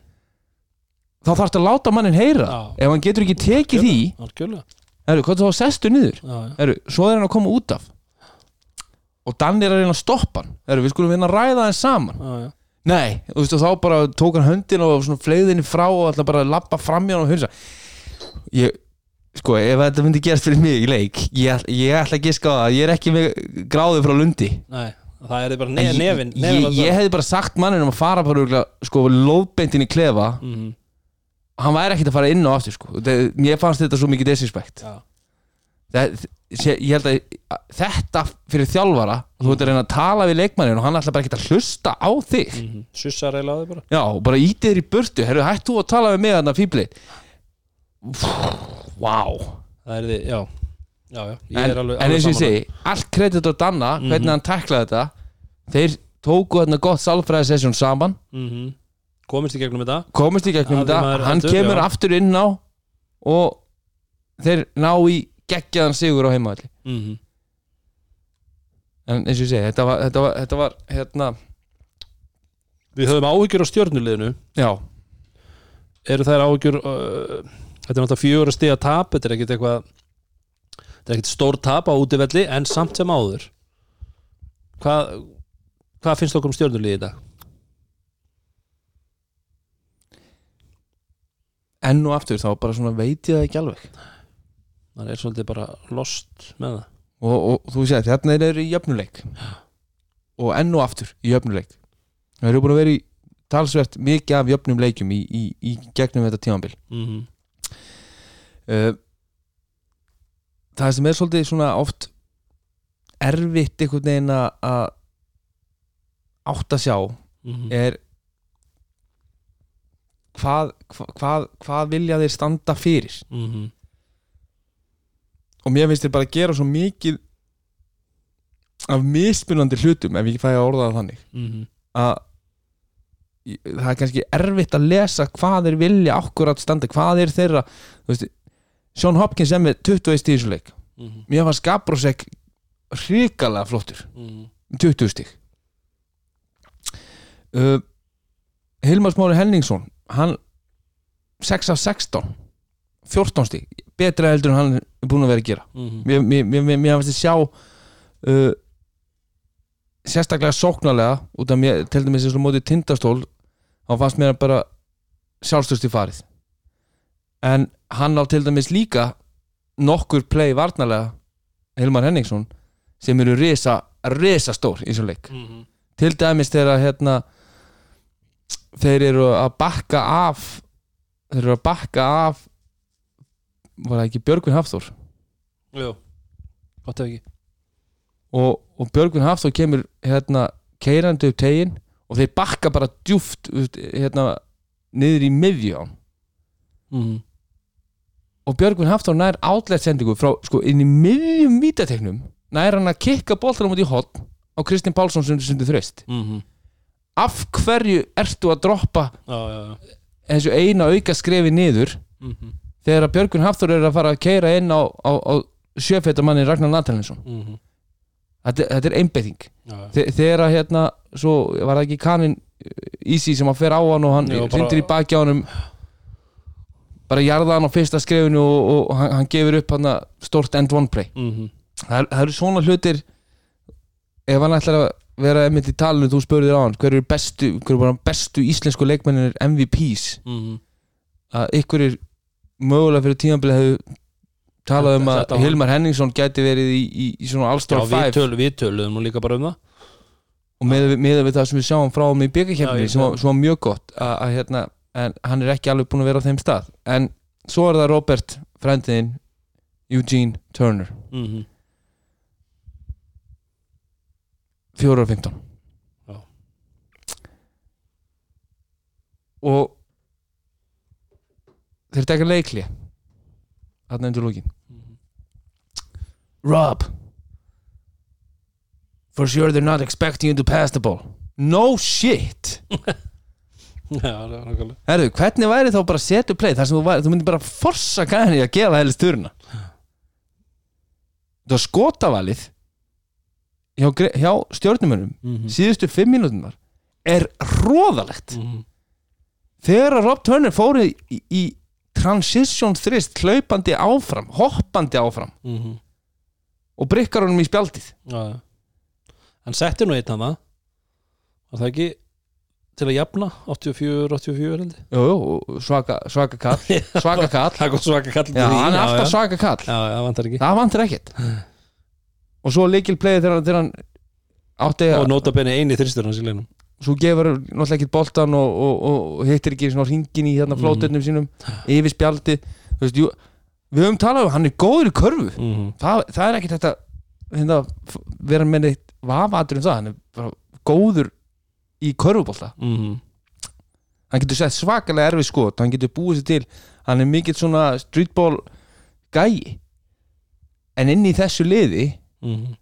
þá þarfst að láta mannin heyra.
Já.
ef hann getur ekki tekið því
algjörlega.
Herru, hvað þá sestu niður?
Já, já.
herru, svo er hann að koma út af. Og Danni er að reyna að stoppa hann. Herru, við skulum hérna ræða hann saman.
Já, já.
Nei, þú veist og þá bara tók hann höndin og svona fleiðinni frá og ætla bara að lappa fram hjá hann og hunsa. Ég, sko, ef þetta myndi gerast fyrir mig í leik ég, ætla- ég ætla að giska á það, ég er ekki með gráðu frá Lundi.
Nei, það er bara nef,
ég,
nefin,
ég,
nefin
ég, hefði bara sagt manninum að fara bara örugglega, sko, lóðbeintin í klefa.
Mm,
hann væri ekkert að fara inn og aftur sko. Það- mér fannst þetta svo mikið disrespect.
Já,
Það- sé- ég held að þetta fyrir þjálfara þú ert að reyna að tala við leikmannin og hann ætla bara ekki að hlusta á þig.
Mm, sussar eiginlega á þig bara.
Já, bara ítið þér í burtu. Herru, hættu að tala við mig þarna fíbli Vá.
Það er þið, já. Já, já, ég
en,
er alveg,
en
alveg
eins og ég
sammála.
segi, allt kredit á Danna hvernig
Mhm.
hann tæklaði þetta þeir tóku þarna gott sálfræði sesjón saman.
Mhm. Komist í gegnum þetta
komist í gegnum þetta, hann
heldur,
kemur
já.
aftur inn á og þeir ná í geggjaðan sigur á heimavalli
Mhm.
en eins og ég segi, þetta var, þetta var, þetta var hérna,
Við höfum áhyggjur á stjörnuliðinu
já
Eru þær áhyggjur uh, Þetta er náttúrulega fjögur að stiga tap Þetta er ekkit eitthvað Þetta er ekkit stór tap á útivelli En samt sem áður Hvað Hvað finnst okkur um stjörnuliði í dag?
Enn og aftur, þá bara svona veit ég það ekki alveg.
Það er svolítið bara lost með það.
Og, og þú segir, þarna þeir eru í jöfnuleik. Og enn og aftur í jöfnuleik. Þeir eru búin að vera í talsvert mikið af jöfnum leikjum í, í, í gegnum þetta tímambil
mm
uh, það sem er svolítið svona oft erfitt einhvern veginn að átt að sjá
-hmm.
er hvað, hvað, hvað, vilja þeir standa fyrir
Mm -hmm.
og mér finnst þeir bara gera svo mikið af mismunandi hlutum ef ég fæ að orða það þannig
Mhm.
að í- það er kannski erfitt að lesa hvað þeir vilja akkurat standa, hvað er þeirra veist, Sean Hopkins er með 21 stíð í þessu leik
Mhm.
mér var Skabrosek hrikalega flottur
Mhm.
20 stík uh, Hilmar Smári Henningsson hann 6 af 16 14 stík, betra heldur en hann er búin að vera að gera
Mhm.
mér, mér, mér, mér, mér fannst að sjá uh, sérstaklega sóknarlega út af mér, til dæmis eins og mótið tindastól þá fannst mér bara sjálfstöðst í farið en hann á til dæmis líka nokkur play varnarlega Hilmar Henningsson sem eru risa, risa stór í þessu leik
Mhm.
til dæmis þegar hérna þeir eru að bakka af þeir eru að bakka af var það ekki Björgvin Hafþór
Jú, gott ef ekki
og, og Björgvin Hafþór kemur hérna keirandi upp tegin og þeir bakka bara djúft hérna niður í hann
Mhm.
og Björgvin Hafþór nær átlætt sendingu frá sko inn í miðjum vítateknum nær hann að kikka boltanum út í hotn á Kristinn Pálsson sem sundu þröst
Mhm.
Af hverju ertu að droppa
Já, já,
þessu eina auka skrefi niður
Mhm.
þegar að Björgvin Hafþór er að fara að keira inn á, á, á sjöfeitamanni Ragnar Natalinsson
Mhm.
þetta, þetta er einbeiting. Þe, þegar að hérna svo var það ekki kanin Easy sem að fer á hann og hann hrindir í baki á hann bara jarða hann á fyrsta skrefinu og, og hann, hann gefur upp hann stort end one play
Mhm.
það, er- það eru svona hlutir ef hann ætlar að vera einmitt í talinu þú spurðir á hann hver eru bestu, hver eru bara bestu íslensku leikmennir MVPs
Mhm.
að ykkur er mögulega fyrir tímabilið hefur talað um að Hilmar Henningsson gæti verið í, í, í svona
Já,
All-Star
við,
5
töl, við töluðum nú líka bara um það.
Og með, með við það sem við sjáum frá hann í
Já,
byggakefni sem, sem var mjög gott að, að hérna, en hann er ekki alveg búin að vera á þeim stað. En svo er það Robert frendiðin Eugene Turner.
Mhm.
4 og 15
Já.
og þeir tekja leikli þarna undir lókin
Mhm.
Rob. For sure they're not expecting you to pass the ball. No shit. [laughs]
Nákvæmlega.
Herðu, hvernig væri þá bara að setja play þar sem þú, væri, þú myndir bara forsa gæðinni að gefa helst turna Það var skotavalið hjá, hjá stjórnumönum
Mhm.
síðustu fimm mínútunar er róðalegt
Mhm.
þegar að Rob Turner fóri í, í transition þrist hlaupandi áfram, hoppandi áfram
Mhm.
og brikkar honum í spjaldið.
Já. Hann setti nú einn hana Var það ekki til að jafna? 84-84 held ég?
Jú, jú, svaka, svaka kall [laughs] svaka kall,
Það svaka kall
já, hann er alltaf svaka kall.
Já, já, það vantar ekki.
Það vantar ekkert [laughs] og svo leikil playið þegar, þegar hann átti
Og
að
nota benni eini þristur hans í leinum
svo gefur hann náttúrulega ekkert boltan og, og, og hittir ekki svona ringin í hérna
Mhm.
flóturnum sínum yfir spjaldi veist, jú, við höfum talað um hann er góður í körfu.
Mhm.
það, það er ekkert þetta hérna, vera með neitt vafatur um það. Hann er bara góður í körfubolta.
Mhm.
hann getur sett svakalega erfið skot. Hann getur búið sér til. Hann er mikill svona streetball gæi. En inn í þessu liði
mm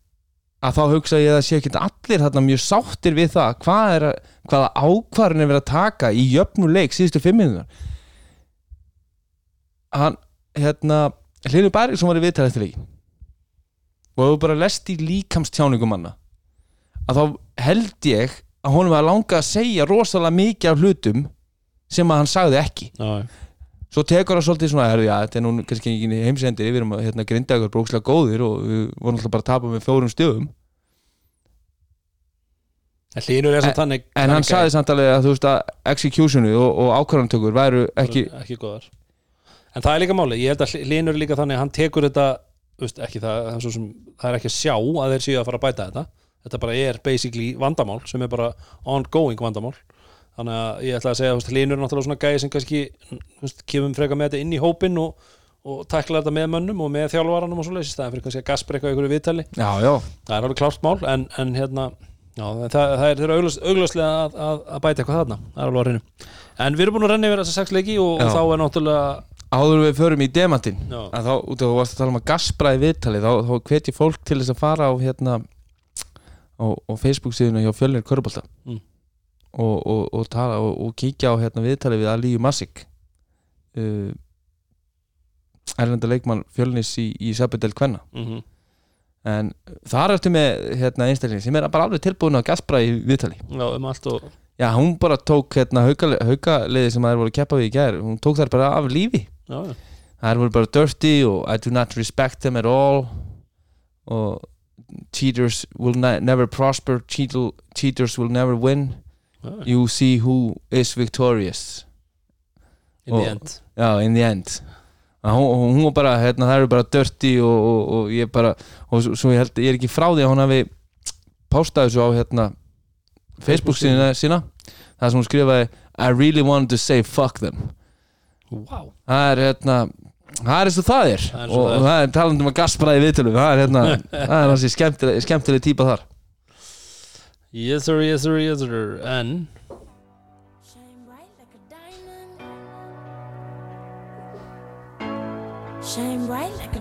að þá hugsa ég að sé ekki allir þarna mjög sáttir við það. Hvað er, að- hvaða ákvarðin er verið að taka í jöfnuleik síðustu fimm minútur hann hérna Hlynur Bæriksson var í viðtalið eftir leikin og hefur bara lest í líkamstjáningum manna. Að þá held ég að honum var langa að segja rosalega mikið af hlutum sem að hann sagði ekki.
Já,
svo tekur það svolítið svona herri, já, þetta er nú kannski ekki heimsendir við erum að hérna, grinda ykkur brókslega góðir og við vorum alltaf bara að tapa með fjórum stöðum.
En þannig
en hann sagði samt alveg að þú veist að executionu og, og ákvarðantökur væru ekki
ekki, góðar. En það er líka máli, ég held að Hlynur er líka þannig að hann tekur þetta veist, ekki það, sem, það er ekki að sjá að þeir séu að fara að bæta þetta. Þetta bara er basically vandamál sem er bara ongoing vandamál þannig að ég ætla að segja að Hlynur er náttúrulega svona gæði sem kannski veist, kemum freka með þetta inn í hópin og, og tækla þetta með mönnum og með þjálfvaranum og svo í staðin fyrir kannski að eitthvað ykkur viðtali.
Já, já,
það er alveg klárt mál en, en hérna já, það, það er þeirra augljós, augljóslega að, að, að bæta eitthvað þarna, það er alveg á hreinu. En við erum búin að renna yfir þessa sex leiki og, og þá er náttúrulega
áður við förum í demantin
já,
að þá, út af að þú varst að tala um að gaspra í viðtali þá, þá hvet ég fólk til þess að fara á hérna á, á Facebook síðuna hjá Fjölnir Körbólta
Mm.
Og, og, og tala og, og kíkja á hérna viðtali við Alíu Massik uh, erlenda leikmann Fjölnis í, í Sabedel Kvenna
mm
en þar ertu með hérna einstakling sem er bara alveg tilbúin að gaspra í viðtali.
Já, um allt og
já, hún bara tók hérna haukaliði sem þær voru að keppa við í gær hún tók þær bara af lífi.
Já, já,
þær voru bara dirty og I do not respect them at all og cheaters will ne never prosper cheaters will never win
já,
you see who is victorious.
In the
og-
end.
Já, in the end. Hún, hún var bara, hérna, það eru bara dirty og, og, og ég bara og svo, svo ég held, ég er ekki frá því að hún hafi postað þessu á hérna Facebook sína, sína. Það sem hún skrifaði I really wanted to say fuck them.
Wow.
það er hérna það er eins og það er.
Er og það er.
og það er talandi um að gaspræði viðtölu það er hérna, [laughs] það er hansi skemmtileg, skemmtileg típa þar
yes sir, yes sir, yes sir en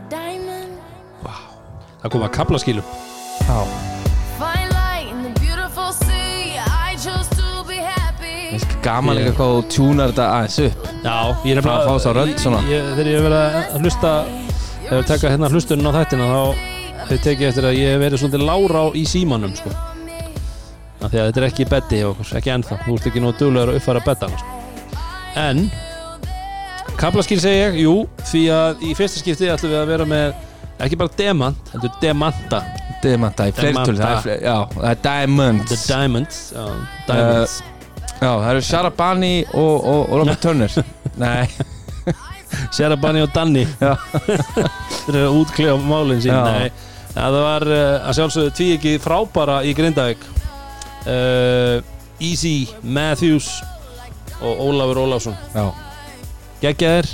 diamond.
það kom að kapla skilum
Já, gaman líka hvað þú tjúnar þetta aðeins upp.
Já, ég er
Fá- fá þess að rödd svona.
ég, þegar ég hef verið að hlusta ef ég taka hérna hlustunum á þættina þá hef ég tekið eftir að ég hef verið svolítið lára á í símanum sko. Því að þetta er ekki betti hjá okkur, ekki ennþá. Þú ert ekki nú duglegur að uppfæra bettana sko. en kaplaskil segi ég, jú því að í fyrsta skipti ætlum við að vera með ekki bara demant, þetta er demanta.
Demanta í fleirtölu það er er diamonds.
The diamonds já, diamonds.
Já, það eru Sharabani og, og, og Robert [laughs] Turner. Nei, [laughs]
Sarah Bunny og Danny. [laughs]
Já.
Þeir eru að útklega málinn sín það var uh, að sjálfsögðu tví ekki frábara í Grindavík uh, Easy Matthews og Ólafur Ólafsson. Geggjaðir.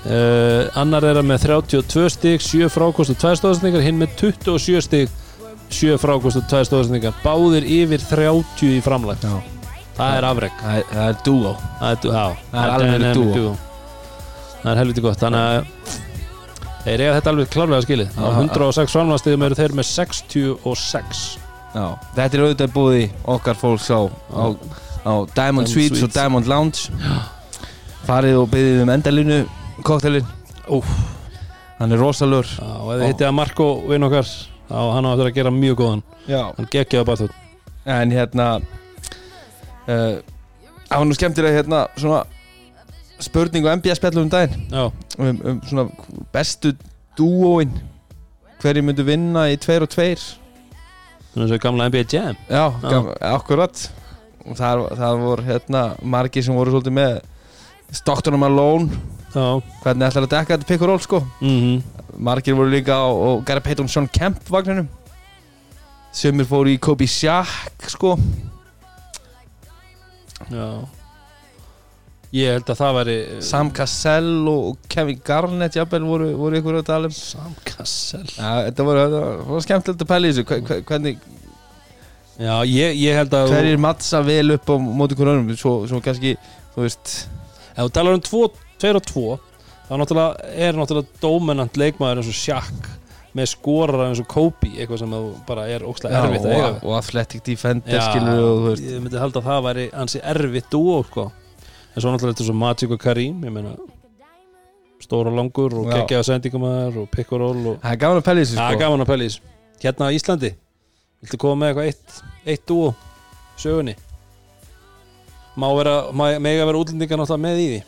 Uh, annar er með 32 stig 7 frákostu 2 stóðsendingar hinn með 27 stig 7 frákostu 2 stóðsendingar báðir yfir 30 í framlægt
já.
Það er afreg
Það er, duo
það er,
dúo.
það er helviti gott. Þannig að þeir eiga þetta alveg klárlega skilið. Á
Já,
106 framlægstigum eru þeir með 66
Já, þetta er auðvitað búið í okkar fólks á, á, á Diamond, Suites og. Diamond Lounge. Farið og byggðið um endalínu koktelin hann er rosalur.
Og ef þið hittið að Marko vinn okkar þá hann á eftir að gera mjög góðan.
Já.
hann geggjaði bara þú
en hérna uh, það var nú skemmtilega hérna svona spurning og NBA spjallum um daginn. Um, um svona bestu dúóin hverju myndu vinna í tveir og tveir
þannig að það er gamla NBA Jam.
Já, gaf, akkurat. Og það, það voru hérna margir sem voru svolítið með Stockton og Malone
já,
hvernig ætlar að dekka þetta and roll sko?
Mhm.
Margir voru líka á, á Gary Payton Sean Kemp vagninum. Sumir fóru í Kobe Shaq sko.
Já ég held að það væri
Sam Cassell og Kevin Garnett jafnvel voru, voru ykkur að tala um.
Sam Cassell.
Já, þetta voru, voru skemmtilegt að pæla í þessu. Hve- hve- hvernig,
já, ég, ég held að
hverjir mattsa vel upp á móti öðrum? Svo, svo kannski, þú veist
ef þú talar um 2 og 2 þá náttúrulega er náttúrulega dómenant leikmaður eins og Shaq með skorar eins og Kobe eitthvað sem bara er ókslega erfitt að eiga.
og, og athletic defender
Já,
skilur og
ég myndi halda að það væri ansi erfitt dúo sko. En svo náttúrulega þetta er svo Magic og Karim ég meina stóra langur og
Já.
geggjaða sendingamæður og roll og
það er gaman að pæla í þessu
það er
sko.
gaman að pæla í þessu. Hérna á Íslandi viltu koma með eitthvað eitt, eitt dúo í sögunni? Má vera, má, mega vera útlendingar náttúrulega með í því?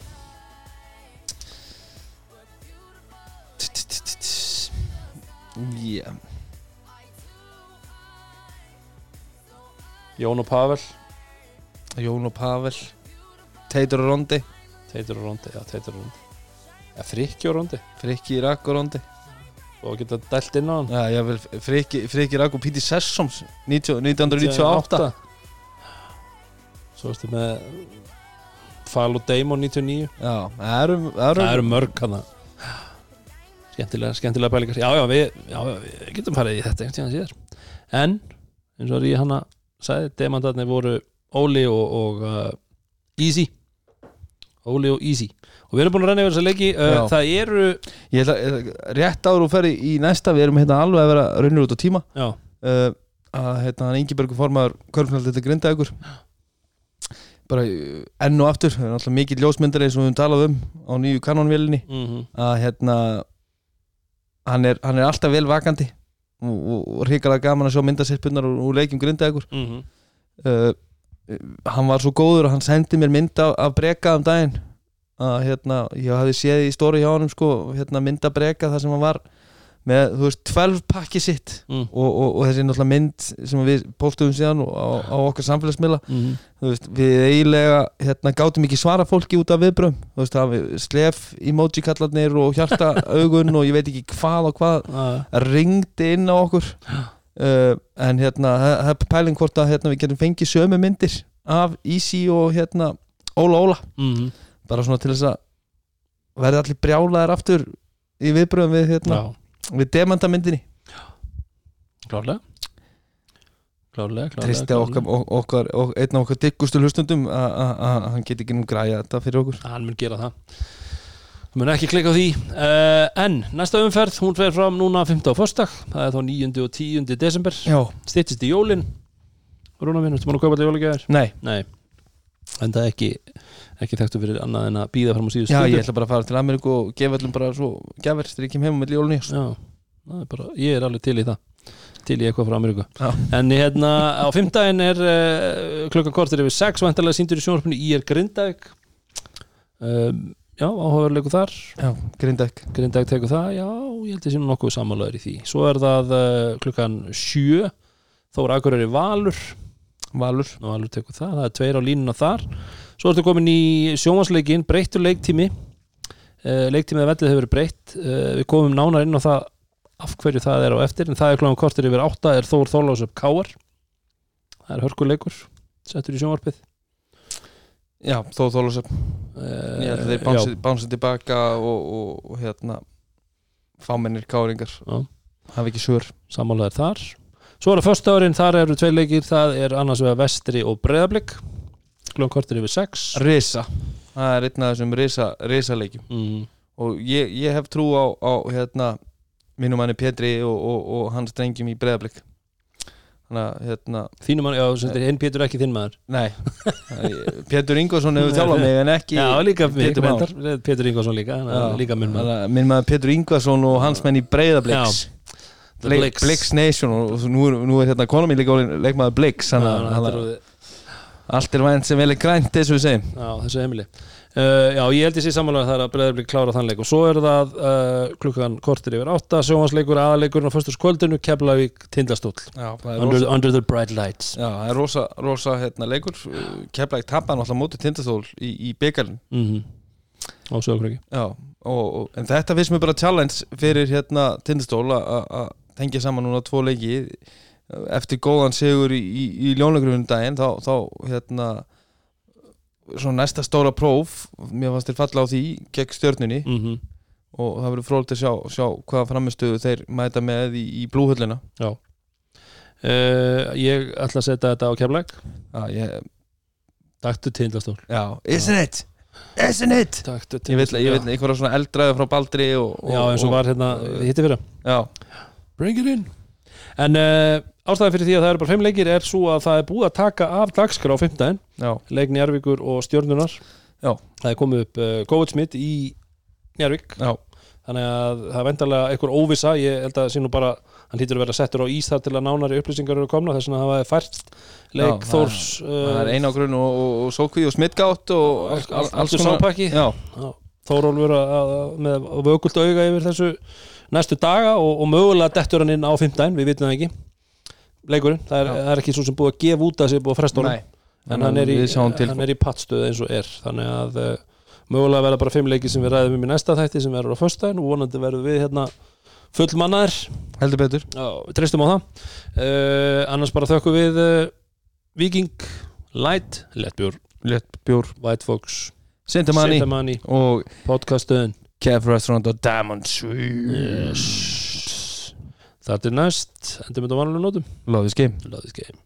Yeah.
Jón og Pavel.
Jón og Pavel Teitur og Rondi.
Teitur og Rondi, já Teitur og Rondi. Ja, Frikki og Rondi.
Frikki Irak og Rondi.
Og geta dælt inn á hann.
Já, ég vil Frikki, Frikki Irak og Píti Sessoms 90 1998
Svo erstu með Fall og Damon 99
Já, það eru Það
eru mörg hann Skemmtilega, skemmtilega pælingar. Já, já, við, já, já, við getum farið í þetta einhvern tíðan síðar. En, eins og ég hann að sagði, demandarnir voru Óli og, og uh, Easy Óli og Easy. Og við erum búin að renna yfir þessa leiki uh. Það eru
Ég ætla, ætla, rétt áður og ferði í næsta Við erum hérna alveg að vera raunir út á tíma. Uh, að hérna hann Ingibergur formaður Körfnald þetta grinda ykkur bara uh, enn og aftur það er náttúrulega mikið ljósmyndari og við höfum talað um á nýju kanonvélinni
mm
að hérna hann er, hann er alltaf vel vakandi og, og, og hrikalega gaman að sjá myndasirpunnar og, og leikjum grinda ykkur
-hmm.
uh, hann var svo góður og hann sendi mér mynd af, breka um daginn. Að hérna, ég hafði séð í stóri hjá honum sko, hérna mynda breka þar sem hann var með, þú veist, 12 pakki sitt.
Mm.
og, og, og þessi náttúrulega mynd sem við póstum síðan á, á okkar samfélagsmiðla.
Mm
þú veist, við eiginlega hérna, gátum ekki svara fólki út af viðbröðum þú veist, það við slef emoji kallarnir og hjarta augun og ég veit ekki hvað og hvað
-hmm. [laughs]
ringdi inn á okkur uh, en hérna það er pæling hvort að hérna, við getum fengið sömu myndir af Easy og hérna Óla Óla,
mm
bara svona til þess að verði allir brjálaðir aftur í viðbröðum við, hérna, við demandamyndinni.
Klárlega. Klárlega, klárlega
tristi okkar, ok- okkar, ok, einn af okkar diggustu hlustundum að hann geti ekki nú græja þetta fyrir okkur.
Hann mun gera það Hann mun ekki klikka á því uh, En næsta umferð, hún fer fram núna 15. á föstdag Það er þá 9. og 10. desember
Já,
Styttist í jólin Rúna minn, ertu búin að kaupa þetta jólagjafir?
nei,
Nei En það er ekki, ekki þekktu fyrir annað en að býða fram á
já
stundu.
ég ætla bara að fara til Ameríku og gefa öllum bara svo gefur þegar ég kem heim með jólunni
Já, er bara, ég er alveg til í það til í eitthvað frá Ameríku
Já.
en hérna á fimmdægin er uh, klukkan kortir yfir 6 vantarlega síndur í sjónarpinu í er Grindavík um, já, áhugaverleiku þar.
Grindæk
Grindavík. Tekur það, já, ég held ég sé nú nokkuð samanlegaður í því, svo er það uh, klukkan 7 Þóra Akureyri Valur.
Valur.
Og Valur tekur það, það er tveir á línuna þar. Svo ertu komin í sjónvarsleikin breyttur leiktími. Uh, leiktímið að vellið hefur verið breytt. Uh, við komum nánar inn á það af hverju það er á eftir en það er klokkan kortir yfir átta er Þór Þorlásöp Káar það er hörkuleikur settur í sjónvarpið
Já, þó þólusöp
uh,
að þeir bánsið bánsi tilbaka og, og, og hérna fámennir káringar. Hafa ekki svör.
Sammálaðir þar. Svo er það föstudagurinn, þar eru tvei leikir. Það er annars vegar Vestri og Breiðablик klokkan kortir yfir 6
Risa, það er einn af þessum risa, risa leikjum
mm.
og ég, ég hef trú á, á hérna, mínum manni Petri og, og, og hans drengjum í breðablik hérna,
þínum mann, já, er hinn Pétur ekki þinn maður.
Nei. Pétur Ingvarsson hefur [laughs] þjálfað mig en ekki
já, líka
Pétur Már.
Pétur Ingvarsson líka
Já,
líka minn maður.
minn maður Pétur Ingvarsson og hans menn í Breiðabliks.
Blix.
Nation og nú er, nú er hérna konum í leikmaður Blix allt er vænt sem vel er grænt og við segjum.
Já, þessu heimili uh, Já, ég held sé samanlega það er að breyðarblik klára þann leik. Og svo er það uh, klukkan kortir yfir átta sjónvarsleikur, aðaleikurinn á föstaskvöldinu Keflavík Tindastóll.
Já, það er
under, under the bright lights.
Já, það er rosa, rosa hérna, leikur. Keflæk tapar náttúrulega móti tindastól í, í byggalinn
mm -hmm. á sögurkröki
Já, og, og, en þetta finnst mér bara challenge fyrir hérna tindastól að- að tengja saman núna tvo leiki. Eftir góðan sigur í, í, í ljónleikurinn daginn þá, þá hérna svona næsta stóra próf mér fannst þér falla á því gegn stjörnunni.
Mm -hmm.
og það verður frólt að sjá, sjá hvaða framistuðu þeir mæta með í, í blúhullina
uh, Ég ætla að setja þetta á
Já, ég,
Taktu Tindastól.
Já, isn't it? Isn't it?
Taktu
Ég vil, ég vil einhverja svona eldraði frá Baldri og, og,
Já, eins og var hérna, hitti fyrir
Já,
Bring it in En uh, ástæðan fyrir því að það eru bara fimm leikir er svo að það er búið að taka af dagskrá á fimmtæðin,
Já,
leik Njarvíkur og Stjörnunar
Já.
Það er komið upp uh, Góðt Smith í Njarvík
já,
þannig að það er vendarlega einhver óvissa. Ég held að það sé nú bara, hann hlýtur að vera settur á ís þar til að nánari upplýsingar eru komna þess að það var fært leik Þórs
það er einangrun og, og, og sókví og smittgátt og
alls, alls, alls sápakki
Já,
Þórólfur að- að- með vökult auga yfir þessu næstu daga og, og mögulega dettur hann inn á fimmtæn, við vitum það ekki. Leikurinn, það er, það er ekki svo sem búið að gefa út að sig búið að fresta honum en hann er í, er í pattstöð eins og er. Þannig að uh, mögulega verða bara fimm leiki sem við ræðum um í næsta þætti sem verður á föstudaginn og vonandi verður við hérna fullmannaðir.
Heldur betur.
Treystum á það. Uh, annars bara þökkum við uh, Viking, Light, Lettbjörn
Létt bjór
White Fox, Sintamani
og
podcastöðin
Kev Restaurant og Diamond Suite
yes. Það er næst endur með þetta vanlega nótum.
Love this game.
Love this game